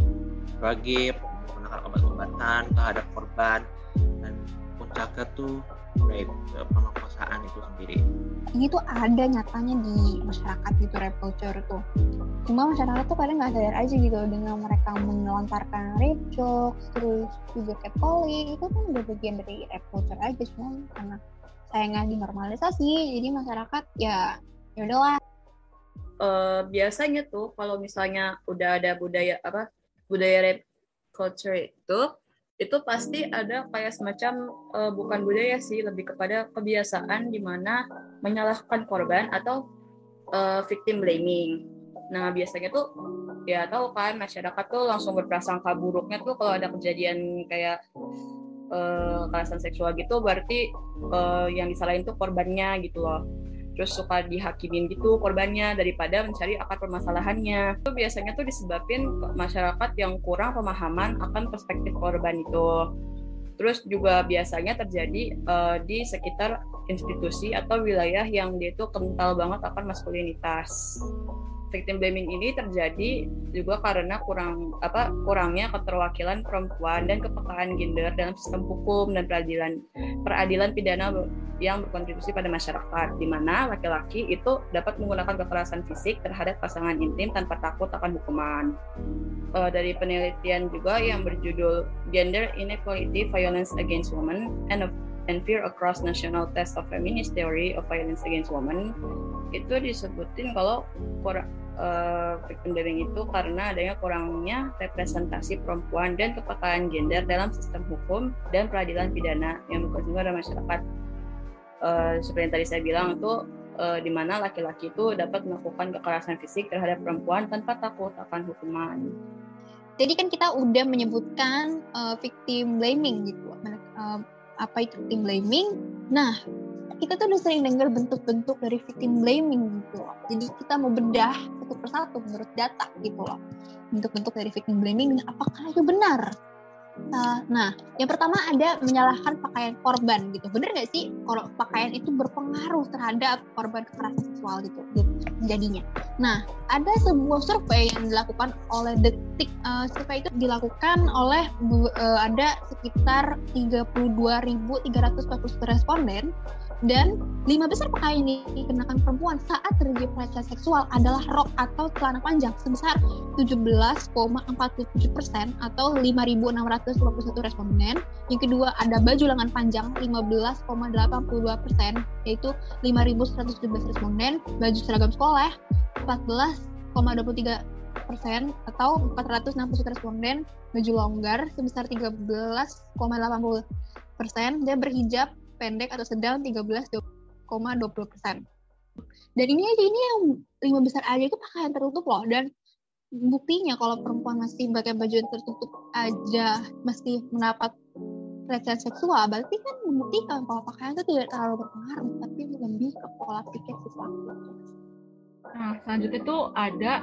bagi menggunakan obat-obatan terhadap korban. Dan puncaknya tuh rape pemerkosaan itu sendiri. Ini tuh ada nyatanya di masyarakat gitu rape culture tuh. Cuma masyarakat tuh kadang nggak sadar aja gitu dengan mereka melontarkan rape jokes terus juga catcalling itu kan udah bagian dari rape culture aja cuma karena sayangnya dinormalisasi jadi masyarakat ya ya udahlah. Uh, biasanya tuh kalau misalnya udah ada budaya apa budaya rape culture itu itu pasti ada kayak semacam uh, bukan budaya sih lebih kepada kebiasaan di mana menyalahkan korban atau uh, victim blaming. Nah biasanya tuh ya tahu kan masyarakat tuh langsung berprasangka buruknya tuh kalau ada kejadian kayak uh, seksual gitu berarti uh, yang disalahin tuh korbannya gitu loh terus suka dihakimin gitu korbannya daripada mencari akar permasalahannya. Itu biasanya tuh disebabkan masyarakat yang kurang pemahaman akan perspektif korban itu. Terus juga biasanya terjadi uh, di sekitar institusi atau wilayah yang dia itu kental banget akan maskulinitas victim blaming ini terjadi juga karena kurang apa kurangnya keterwakilan perempuan dan kepekaan gender dalam sistem hukum dan peradilan peradilan pidana yang berkontribusi pada masyarakat di mana laki-laki itu dapat menggunakan kekerasan fisik terhadap pasangan intim tanpa takut akan hukuman. Uh, dari penelitian juga yang berjudul Gender Inequality Violence Against Women and and Fear Across National Test of Feminist Theory of Violence Against Women itu disebutin kalau uh, victim blaming itu karena adanya kurangnya representasi perempuan dan kepekaan gender dalam sistem hukum dan peradilan pidana yang berkonsumsi pada masyarakat. Uh, seperti yang tadi saya bilang itu uh, di mana laki-laki itu dapat melakukan kekerasan fisik terhadap perempuan tanpa takut akan hukuman. Jadi kan kita udah menyebutkan uh, victim blaming gitu. Uh, apa itu victim blaming? Nah, kita tuh udah sering dengar bentuk-bentuk dari victim blaming gitu loh. Jadi kita mau bedah satu persatu menurut data gitu loh. Bentuk-bentuk dari victim blaming apakah itu benar? Uh, nah, yang pertama ada menyalahkan pakaian korban gitu. Bener nggak sih kalau pakaian itu berpengaruh terhadap korban kekerasan seksual gitu jadinya. Nah, ada sebuah survei yang dilakukan oleh Detik. Uh, survei itu dilakukan oleh uh, ada sekitar 32.340 responden dan lima besar pakaian yang dikenakan perempuan saat terjadi pelecehan seksual adalah rok atau celana panjang sebesar 17,47 persen atau 5.651 responden. Yang kedua ada baju lengan panjang 15,82 persen yaitu 5.117 responden. Baju seragam sekolah 14,23 persen atau 461 responden. Baju longgar sebesar 13,80 persen dan berhijab pendek atau sedang 13,20 persen. Dan ini aja ini yang lima besar aja itu pakaian tertutup loh dan buktinya kalau perempuan masih pakai baju yang tertutup aja masih mendapat pelecehan seksual berarti kan membuktikan bahwa pakaian itu tidak terlalu berpengaruh tapi lebih ke pola pikir si pelaku. Nah selanjutnya itu ada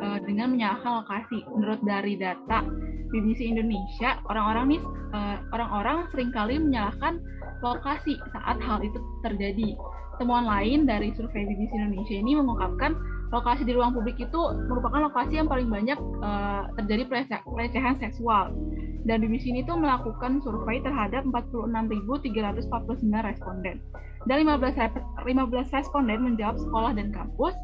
uh, dengan menyalahkan lokasi. Menurut dari data BBC Indonesia, orang-orang nih uh, orang-orang sering kali menyalahkan lokasi saat hal itu terjadi. Temuan lain dari survei BBC Indonesia ini mengungkapkan lokasi di ruang publik itu merupakan lokasi yang paling banyak uh, terjadi pelecehan seksual. Dan BBC ini tuh melakukan survei terhadap 46.349 responden. Dan 15, 15 responden menjawab sekolah dan kampus,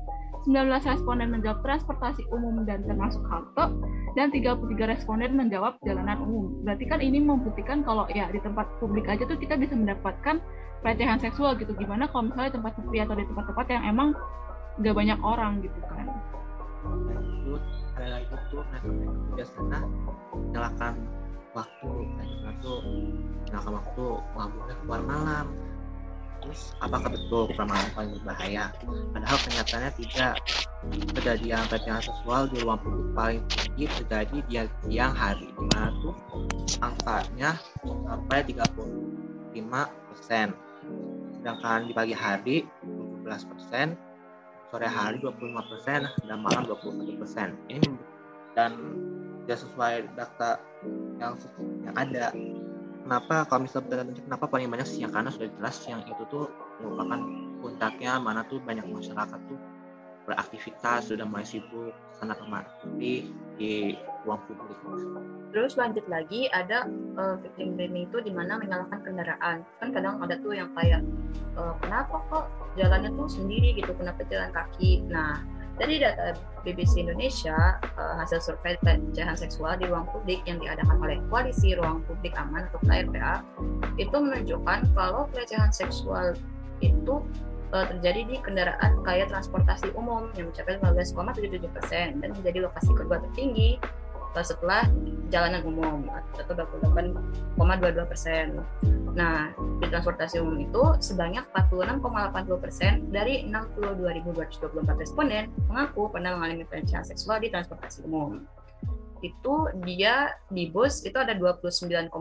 19 responden menjawab transportasi umum dan termasuk halte, dan 33 responden menjawab jalanan umum. Berarti kan ini membuktikan kalau ya di tempat publik aja tuh kita bisa mendapatkan pelecehan seksual gitu. Gimana kalau misalnya tempat sepi atau di tempat-tempat yang emang gak banyak orang gitu kan. Lanjut, ada lagi tuh mereka biasanya menyalakan waktu, kayak tuh menyalakan waktu, mabuknya keluar malam, terus apakah betul permainan paling berbahaya? Padahal kenyataannya tidak. Kejadian pelecehan seksual di ruang publik paling tinggi terjadi di siang hari di mana tuh angkanya sampai 35 persen. Sedangkan di pagi hari 17 persen. Sore hari 25 persen. Dan malam 21 persen. Ini dan tidak sesuai data yang yang ada kenapa kalau misalnya kenapa paling banyak siang karena sudah jelas siang itu tuh merupakan puncaknya mana tuh banyak masyarakat tuh beraktivitas sudah mulai sibuk sana kemari di ruang publik. Terus lanjut lagi ada uh, victim blaming itu di mana menyalahkan kendaraan. Kan kadang ada tuh yang kayak uh, kenapa kok jalannya tuh sendiri gitu, kenapa jalan kaki. Nah dari data BBC Indonesia, uh, hasil survei pelecehan seksual di ruang publik yang diadakan oleh Koalisi Ruang Publik Aman atau KRPA itu menunjukkan kalau pelecehan seksual itu uh, terjadi di kendaraan kaya transportasi umum yang mencapai 15,77 persen dan menjadi lokasi kedua tertinggi setelah jalanan umum atau 28,22 persen. Nah, di transportasi umum itu sebanyak 46,80 persen dari 62.224 responden mengaku pernah mengalami pelecehan seksual di transportasi umum. Itu dia di bus itu ada 29,49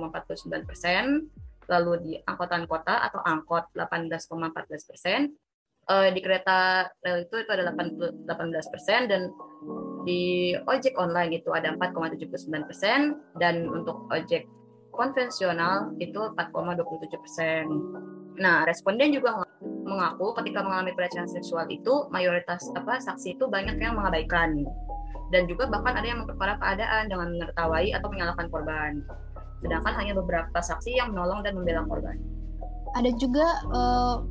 persen, lalu di angkutan kota atau angkot 18,14 persen, uh, di kereta rel itu itu ada 18 persen dan di ojek online itu ada 4,79 persen dan untuk ojek konvensional itu 4,27 persen. Nah, responden juga mengaku ketika mengalami pelecehan seksual itu mayoritas apa saksi itu banyak yang mengabaikan dan juga bahkan ada yang memperparah keadaan dengan menertawai atau menyalahkan korban. Sedangkan hanya beberapa saksi yang menolong dan membela korban. Ada juga uh,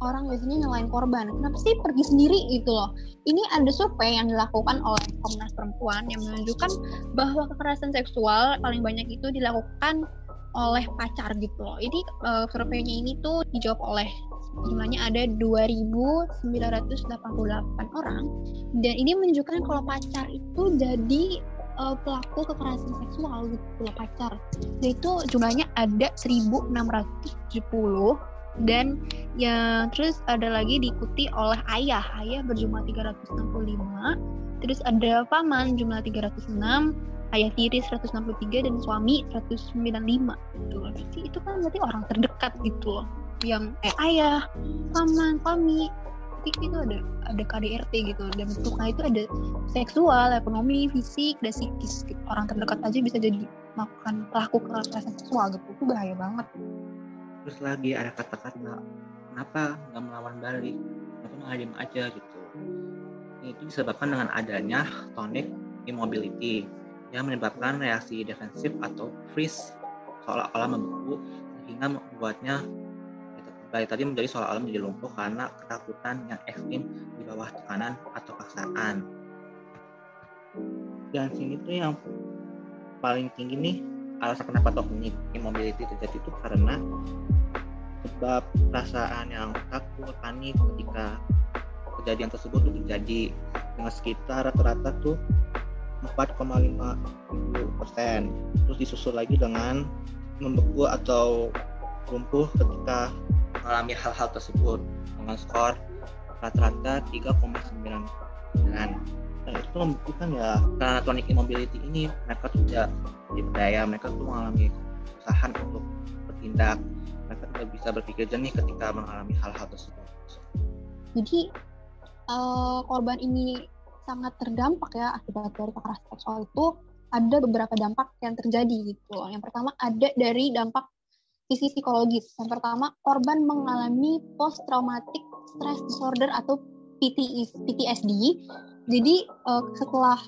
orang biasanya nyalain korban. Kenapa sih pergi sendiri gitu loh? Ini ada survei yang dilakukan oleh Komnas Perempuan yang menunjukkan bahwa kekerasan seksual paling banyak itu dilakukan oleh pacar gitu loh. Ini uh, surveinya ini tuh dijawab oleh jumlahnya ada 2.988 orang dan ini menunjukkan kalau pacar itu jadi uh, pelaku kekerasan seksual gitu loh pacar. Dan itu jumlahnya ada 1.670 dan ya terus ada lagi diikuti oleh ayah. Ayah berjumlah 365 terus ada paman jumlah 306 ayah tiri 163 dan suami 195 gitu. Loh berarti itu kan berarti orang terdekat gitu loh. Yang eh ayah paman suami. Itu ada ada KDRT gitu. Dan bentuknya itu ada seksual ekonomi fisik dan psikis. Gitu. orang terdekat aja bisa jadi melakukan pelaku kekerasan seksual gitu. Itu bahaya banget terus lagi ada kata-kata kenapa nggak melawan balik kenapa nggak diem aja? Gitu. Itu disebabkan dengan adanya tonic immobility yang menyebabkan reaksi defensif atau freeze seolah-olah membeku sehingga membuatnya baik tadi menjadi seolah-olah menjadi lumpuh karena ketakutan yang ekstrim di bawah tekanan atau paksaan. Dan sini tuh yang paling tinggi nih alasan kenapa toxic immobility terjadi itu karena sebab perasaan yang takut, panik ketika kejadian tersebut tuh terjadi. Dengan sekitar rata-rata tuh 4,50 persen. Terus disusul lagi dengan membeku atau lumpuh ketika mengalami hal-hal tersebut. Dengan skor rata-rata 3,9 dan itu membuktikan ya karena tonic immobility ini mereka tidak diberdaya mereka tuh mengalami kesusahan untuk bertindak mereka tidak bisa berpikir jernih ketika mengalami hal-hal tersebut jadi uh, korban ini sangat terdampak ya akibat dari kekerasan seksual itu ada beberapa dampak yang terjadi gitu. Yang pertama ada dari dampak sisi psikologis. Yang pertama, korban mengalami post traumatic stress disorder atau PTSD. Jadi uh, setelah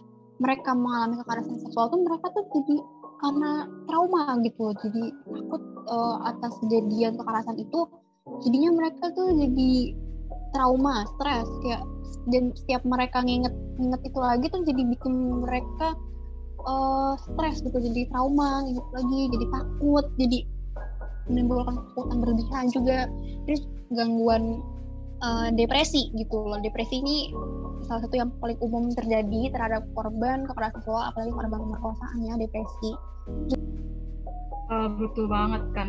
mereka mengalami kekerasan seksual tuh mereka tuh jadi karena trauma gitu. Jadi takut uh, atas kejadian kekerasan itu jadinya mereka tuh jadi trauma, stres kayak dan setiap mereka nginget nginget itu lagi tuh jadi bikin mereka uh, stres gitu jadi trauma nginget lagi jadi takut jadi menimbulkan ketakutan berlebihan juga terus gangguan uh, depresi gitu loh. Depresi ini salah satu yang paling umum terjadi terhadap korban kekerasan seksual apalagi korban pemerkosaan ya depresi. Uh, betul banget kan.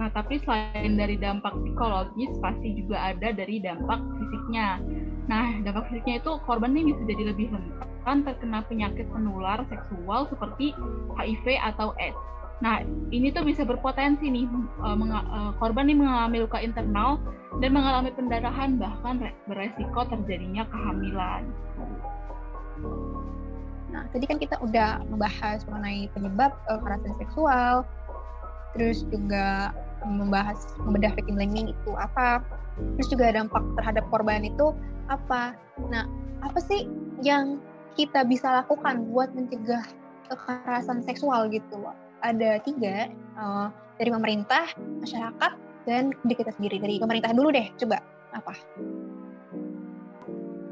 Nah tapi selain dari dampak psikologis pasti juga ada dari dampak fisiknya. Nah dampak fisiknya itu korban ini bisa jadi lebih rentan terkena penyakit penular seksual seperti HIV atau AIDS Nah, ini tuh bisa berpotensi nih uh, uh, korban ini mengalami luka internal dan mengalami pendarahan bahkan beresiko terjadinya kehamilan. Nah, tadi kan kita udah membahas mengenai penyebab uh, kekerasan seksual, terus juga membahas membedah victim blaming itu apa, terus juga dampak terhadap korban itu apa. Nah, apa sih yang kita bisa lakukan buat mencegah kekerasan seksual gitu loh? Ada tiga uh, dari pemerintah, masyarakat, dan diri kita sendiri. Dari pemerintah dulu deh, coba apa?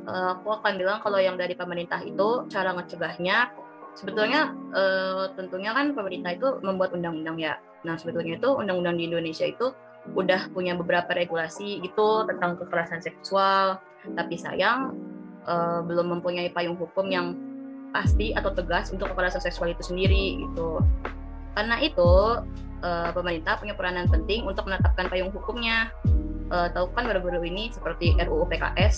Uh, aku akan bilang kalau yang dari pemerintah itu cara ngecegahnya sebetulnya uh, tentunya kan pemerintah itu membuat undang-undang ya. Nah sebetulnya itu undang-undang di Indonesia itu udah punya beberapa regulasi gitu tentang kekerasan seksual, tapi sayang uh, belum mempunyai payung hukum yang pasti atau tegas untuk kekerasan seksual itu sendiri gitu. Karena itu uh, pemerintah punya peranan penting untuk menetapkan payung hukumnya. Uh, tahu kan baru-baru ini seperti RUU PKS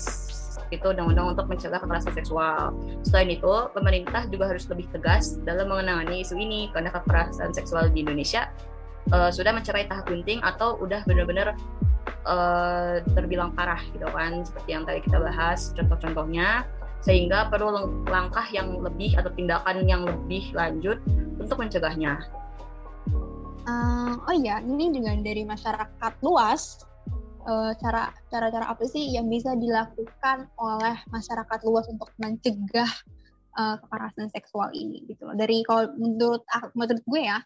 itu undang-undang untuk mencegah kekerasan seksual. Selain itu, pemerintah juga harus lebih tegas dalam mengenangani isu ini karena kekerasan seksual di Indonesia uh, sudah mencapai tahap genting atau udah benar-benar uh, terbilang parah gitu kan, seperti yang tadi kita bahas contoh-contohnya sehingga perlu langkah yang lebih atau tindakan yang lebih lanjut untuk mencegahnya. Uh, oh iya, ini dengan dari masyarakat luas, uh, cara cara-cara apa sih yang bisa dilakukan oleh masyarakat luas untuk mencegah uh, kekerasan seksual ini gitu loh. Dari kalau menurut menurut gue ya,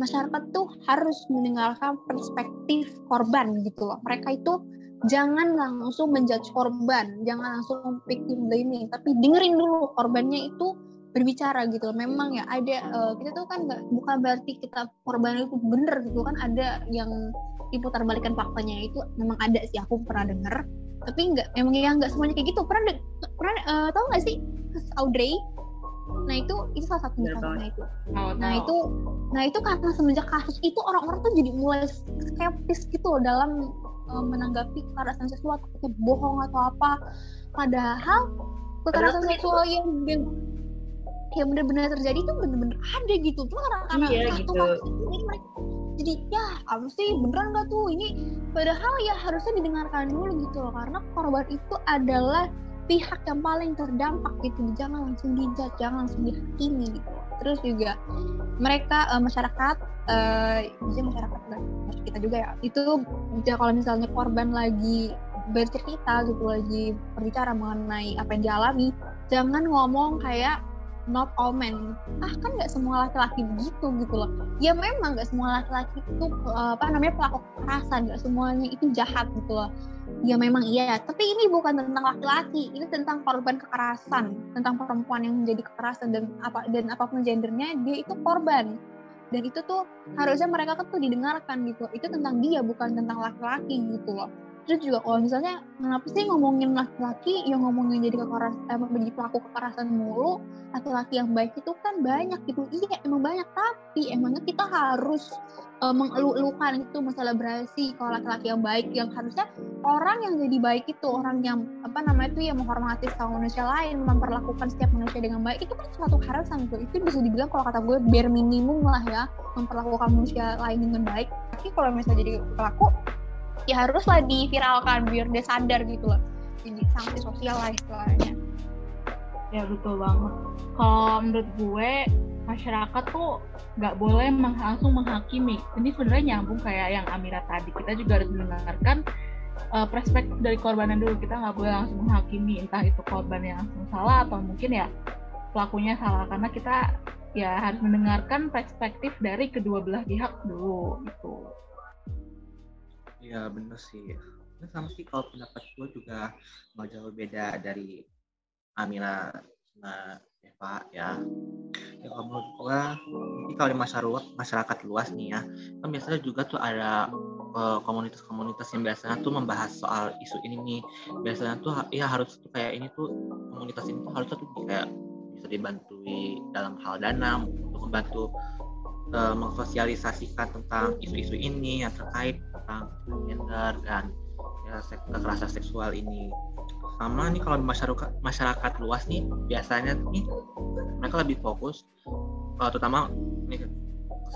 masyarakat tuh harus mendengarkan perspektif korban gitu loh. Mereka itu jangan langsung menjudge korban, jangan langsung victim blaming, tapi dengerin dulu korbannya itu berbicara gitu. Memang ya ada uh, kita tuh kan nggak bukan berarti kita korban itu bener gitu kan. Ada yang diputar balikan faktanya itu memang ada sih aku pernah denger. Tapi nggak memang ya nggak semuanya kayak gitu. Pernah pernah uh, tahu nggak sih? Audrey nah itu itu salah satu misalnya itu. Oh, nah itu nah itu karena semenjak kasus itu orang-orang tuh jadi mulai skeptis gitu dalam uh, menanggapi kekerasan seksual bohong atau apa. Padahal kekerasan seksual yang yang benar-benar terjadi itu benar-benar ada gitu. Tuh karena iya, gitu. ini mereka jadi ya apa sih beneran nggak tuh ini? Padahal ya harusnya didengarkan dulu gitu loh karena korban itu adalah pihak yang paling terdampak gitu. Jangan langsung dijat jangan langsung dihakimi gitu. Terus juga mereka uh, masyarakat uh, masyarakat maksud kita juga ya itu ya kalau misalnya korban lagi bercerita gitu lagi berbicara mengenai apa yang dialami jangan ngomong kayak not all men. Ah kan nggak semua laki-laki begitu gitu loh. Ya memang nggak semua laki-laki itu apa namanya pelaku kekerasan nggak semuanya itu jahat gitu loh. Ya memang iya. Tapi ini bukan tentang laki-laki ini tentang korban kekerasan tentang perempuan yang menjadi kekerasan dan apa dan apa pun gendernya dia itu korban. Dan itu tuh harusnya mereka tuh didengarkan gitu itu tentang dia bukan tentang laki-laki gitu loh terus juga kalau misalnya kenapa sih ngomongin laki-laki? Yang ngomongin jadi kekerasan eh, menjadi pelaku kekerasan mulu. Laki-laki yang baik itu kan banyak gitu. Iya emang banyak. Tapi emangnya kita harus uh, mengeluh-elukan itu selebrasi kalau laki-laki yang baik yang harusnya orang yang jadi baik itu orang yang apa namanya itu yang menghormati sama manusia lain memperlakukan setiap manusia dengan baik. Itu kan suatu harasan tuh itu bisa dibilang kalau kata gue bare minimum lah ya memperlakukan manusia lain dengan baik. Tapi kalau misalnya jadi pelaku ya haruslah diviralkan biar dia sadar gitu loh jadi sanksi sosial lah istilahnya ya betul banget kalau menurut gue masyarakat tuh nggak boleh langsung menghakimi. Ini sebenarnya nyambung kayak yang Amira tadi. Kita juga harus mendengarkan uh, perspektif dari korbannya dulu. Kita nggak boleh langsung menghakimi entah itu korban yang langsung salah atau mungkin ya pelakunya salah karena kita ya harus mendengarkan perspektif dari kedua belah pihak dulu gitu. Iya bener sih. Nah, sama sih kalau pendapat gue juga nggak jauh beda dari Amira sama Eva ya ya kalau menurut gua ini kalau di masyarakat masyarakat luas nih ya kan biasanya juga tuh ada eh, komunitas-komunitas yang biasanya tuh membahas soal isu ini nih biasanya tuh ya harus tuh kayak ini tuh komunitas ini tuh harusnya tuh kayak bisa dibantui dalam hal dana untuk membantu uh, mensosialisasikan tentang isu-isu ini yang terkait tentang gender dan ya kekerasan seksual ini. Sama nih kalau masyarakat masyarakat luas nih biasanya nih mereka lebih fokus uh, terutama nih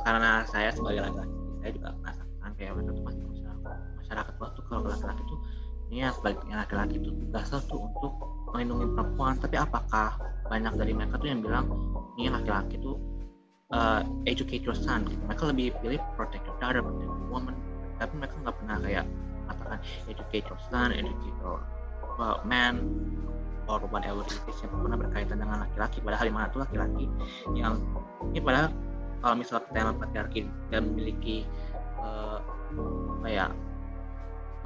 karena saya sebagai laki-laki saya juga merasakan kayak mereka tuh masih masyarakat masyarakat luas tuh. Kalau laki-laki tuh ini ya sebaliknya laki-laki itu tugasnya tuh untuk melindungi perempuan. Tapi apakah banyak dari mereka tuh yang bilang ini laki-laki tuh uh, educate your son gitu. mereka lebih pilih protect your daughter protect your woman tapi mereka nggak pernah kayak mengatakan educate your son educate your uh, man or whatever it is yang pernah berkaitan dengan laki-laki. Padahal di mana tuh laki-laki yang ini padahal kalau misalnya tema patriarki dan memiliki uh, apa ya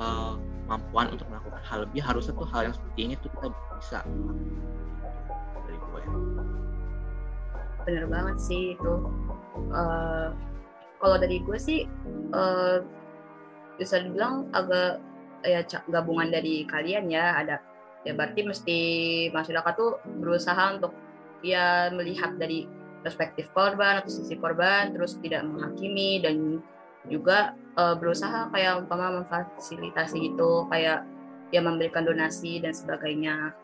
uh, kemampuan untuk melakukan hal lebih harusnya tuh hal yang seperti ini tuh kita bisa. Dari gue bener banget sih itu. Uh, kalau dari gue sih uh, bisa dibilang agak ya gabungan dari kalian ya ada ya berarti mesti masyarakat tuh berusaha untuk ya melihat dari perspektif korban atau sisi korban terus tidak menghakimi dan juga uh, berusaha kayak umpama memfasilitasi gitu kayak ya memberikan donasi dan sebagainya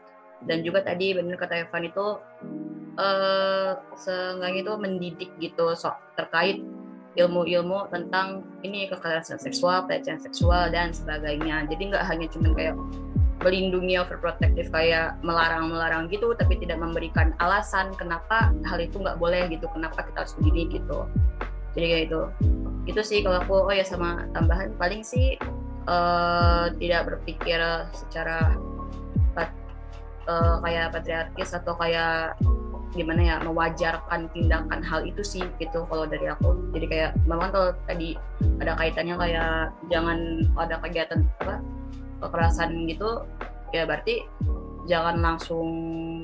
dan juga tadi benar kata Evan itu uh, seenggaknya itu mendidik gitu so, terkait ilmu-ilmu tentang ini kekerasan seksual, pelecehan seksual dan sebagainya. Jadi nggak hanya cuma kayak melindungi overprotective kayak melarang-melarang gitu, tapi tidak memberikan alasan kenapa hal itu nggak boleh gitu, kenapa kita harus begini gitu. Jadi kayak itu. Itu sih kalau aku oh ya sama tambahan paling sih uh, tidak berpikir secara uh, kayak patriarkis atau kayak gimana ya mewajarkan tindakan hal itu sih gitu kalau dari aku. Jadi kayak memang kalau tadi ada kaitannya kayak jangan ada kegiatan apa kekerasan gitu ya berarti jangan langsung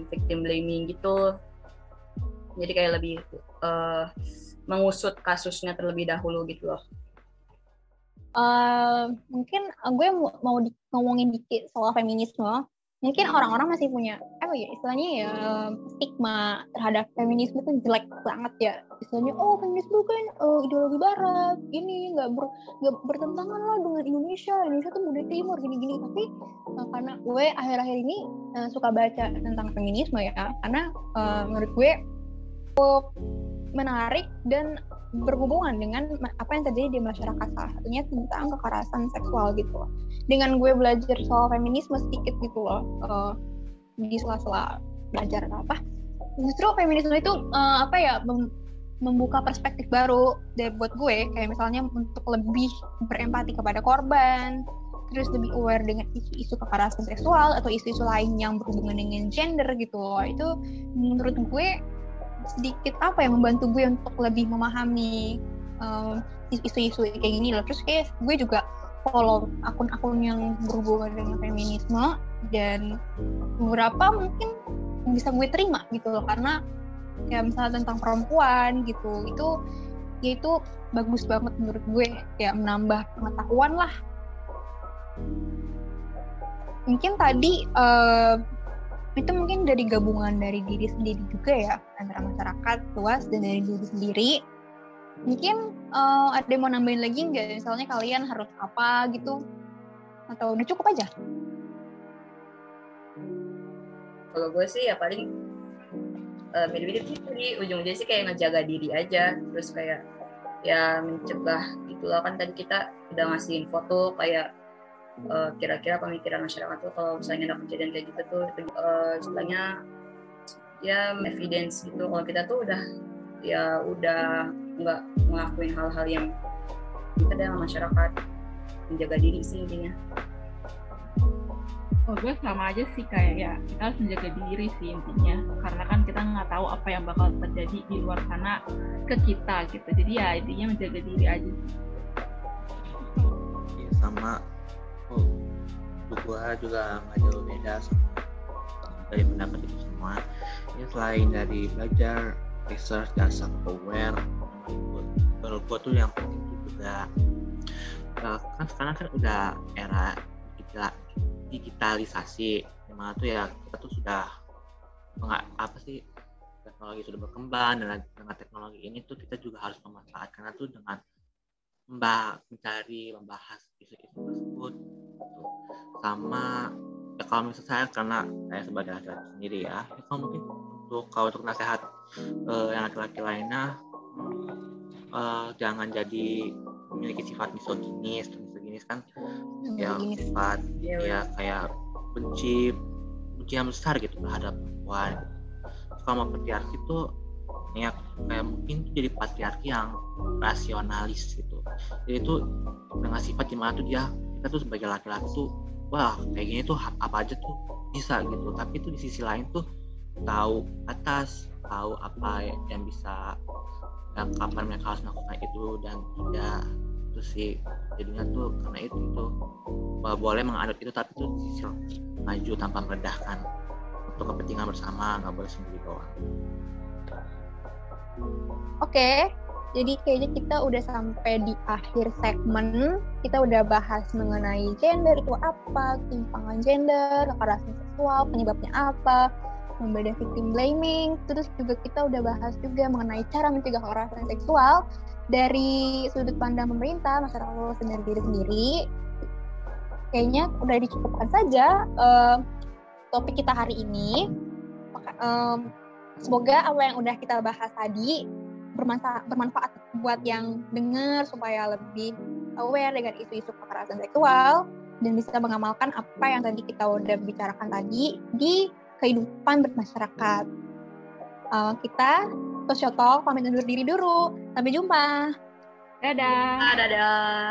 victim blaming gitu. Jadi kayak lebih uh, mengusut kasusnya terlebih dahulu gitu loh. Uh, mungkin gue mau ngomongin dikit soal feminisme mungkin hmm. orang-orang masih punya apa ya istilahnya ya stigma terhadap feminisme itu jelek banget ya istilahnya oh feminisme kan uh, ideologi barat ini nggak ber, gak bertentangan lah dengan Indonesia Indonesia tuh budaya timur gini-gini tapi uh, karena gue akhir-akhir ini uh, suka baca tentang feminisme ya karena uh, menurut gue cukup menarik dan berhubungan dengan apa yang terjadi di masyarakat salah satunya tentang kekerasan seksual gitu loh. Dengan gue belajar soal feminisme sedikit gitu loh uh, di sela-sela belajar apa, justru feminisme itu uh, apa ya membuka perspektif baru dari buat gue kayak misalnya untuk lebih berempati kepada korban terus lebih aware dengan isu-isu kekerasan seksual atau isu-isu lain yang berhubungan dengan gender gitu loh itu menurut gue sedikit apa yang membantu gue untuk lebih memahami um, isu-isu kayak gini loh. Terus kayak gue juga follow akun-akun yang berhubungan dengan feminisme dan beberapa mungkin bisa gue terima gitu loh. Karena ya misalnya tentang perempuan gitu itu ya itu bagus banget menurut gue. Ya menambah pengetahuan lah. Mungkin tadi uh, itu mungkin dari gabungan dari diri sendiri juga ya antara masyarakat luas dan dari diri sendiri. Mungkin uh, ada yang mau nambahin lagi nggak? Misalnya kalian harus apa gitu? Atau udah cukup aja? Kalau gue sih ya paling uh, mirip-mirip sih di ujung-ujungnya sih kayak ngejaga diri aja. Terus kayak ya mencegah itulah kan tadi kita udah ngasih info tuh kayak uh, kira-kira pemikiran masyarakat tuh kalau misalnya ada kejadian kayak gitu tuh uh, istilahnya ya evidence gitu. Kalau kita tuh udah ya udah nggak ngelakuin hal-hal yang kita dalam masyarakat. Menjaga diri sih intinya. Oh gue sama aja sih kayak ya kita harus menjaga diri sih intinya. Karena kan kita nggak tahu apa yang bakal terjadi di luar sana ke kita gitu. Jadi ya intinya menjaga diri aja ya, gue juga nggak jauh beda dari pendapat itu semua ini selain dari belajar research dan self aware menurut tuh yang penting juga kan sekarang kan udah era digitalisasi di mana tuh ya kita tuh sudah nggak apa sih teknologi sudah berkembang dan dengan teknologi ini tuh kita juga harus memanfaatkan tuh dengan mbak mencari membahas isu-isu tersebut gitu. Sama ya kalau misalnya saya karena saya sebagai laki-laki sendiri ya, ya kalau mungkin untuk kalau untuk nasihat uh, yang laki-laki lainnya uh, jangan jadi memiliki sifat misoginis misoginis kan ya sifat ya, ya kayak benci benci yang besar gitu terhadap perempuan. Kalau patriarki itu ya kayak mungkin jadi patriarki yang rasionalis gitu. Jadi itu dengan sifat di mana tuh dia kita tuh sebagai laki-laki tuh wah kayak gini tuh apa aja tuh bisa gitu. Tapi tuh di sisi lain tuh tahu atas tahu apa yang bisa dan kapan mereka harus melakukan itu dan tidak. Itu sih jadinya tuh karena itu itu boleh mengadop itu tapi tuh sisi maju tanpa merendahkan untuk kepentingan bersama nggak boleh sendiri doang. Oke jadi kayaknya kita udah sampai di akhir segmen. Kita udah bahas mengenai gender itu apa timpangan gender kekerasan seksual penyebabnya apa membeda victim blaming. Terus juga kita udah bahas juga mengenai cara mencegah kekerasan seksual dari sudut pandang pemerintah masyarakat dan diri sendiri. Kayaknya udah dicukupkan saja uh, topik kita hari ini. Um, semoga apa yang udah kita bahas tadi bermanfaat, bermanfaat buat yang dengar supaya lebih aware dengan isu-isu kekerasan seksual dan bisa mengamalkan apa yang tadi kita udah bicarakan tadi di kehidupan bermasyarakat. Uh, kita Sosio pamit undur diri dulu. Sampai jumpa. Dadah. Dadah.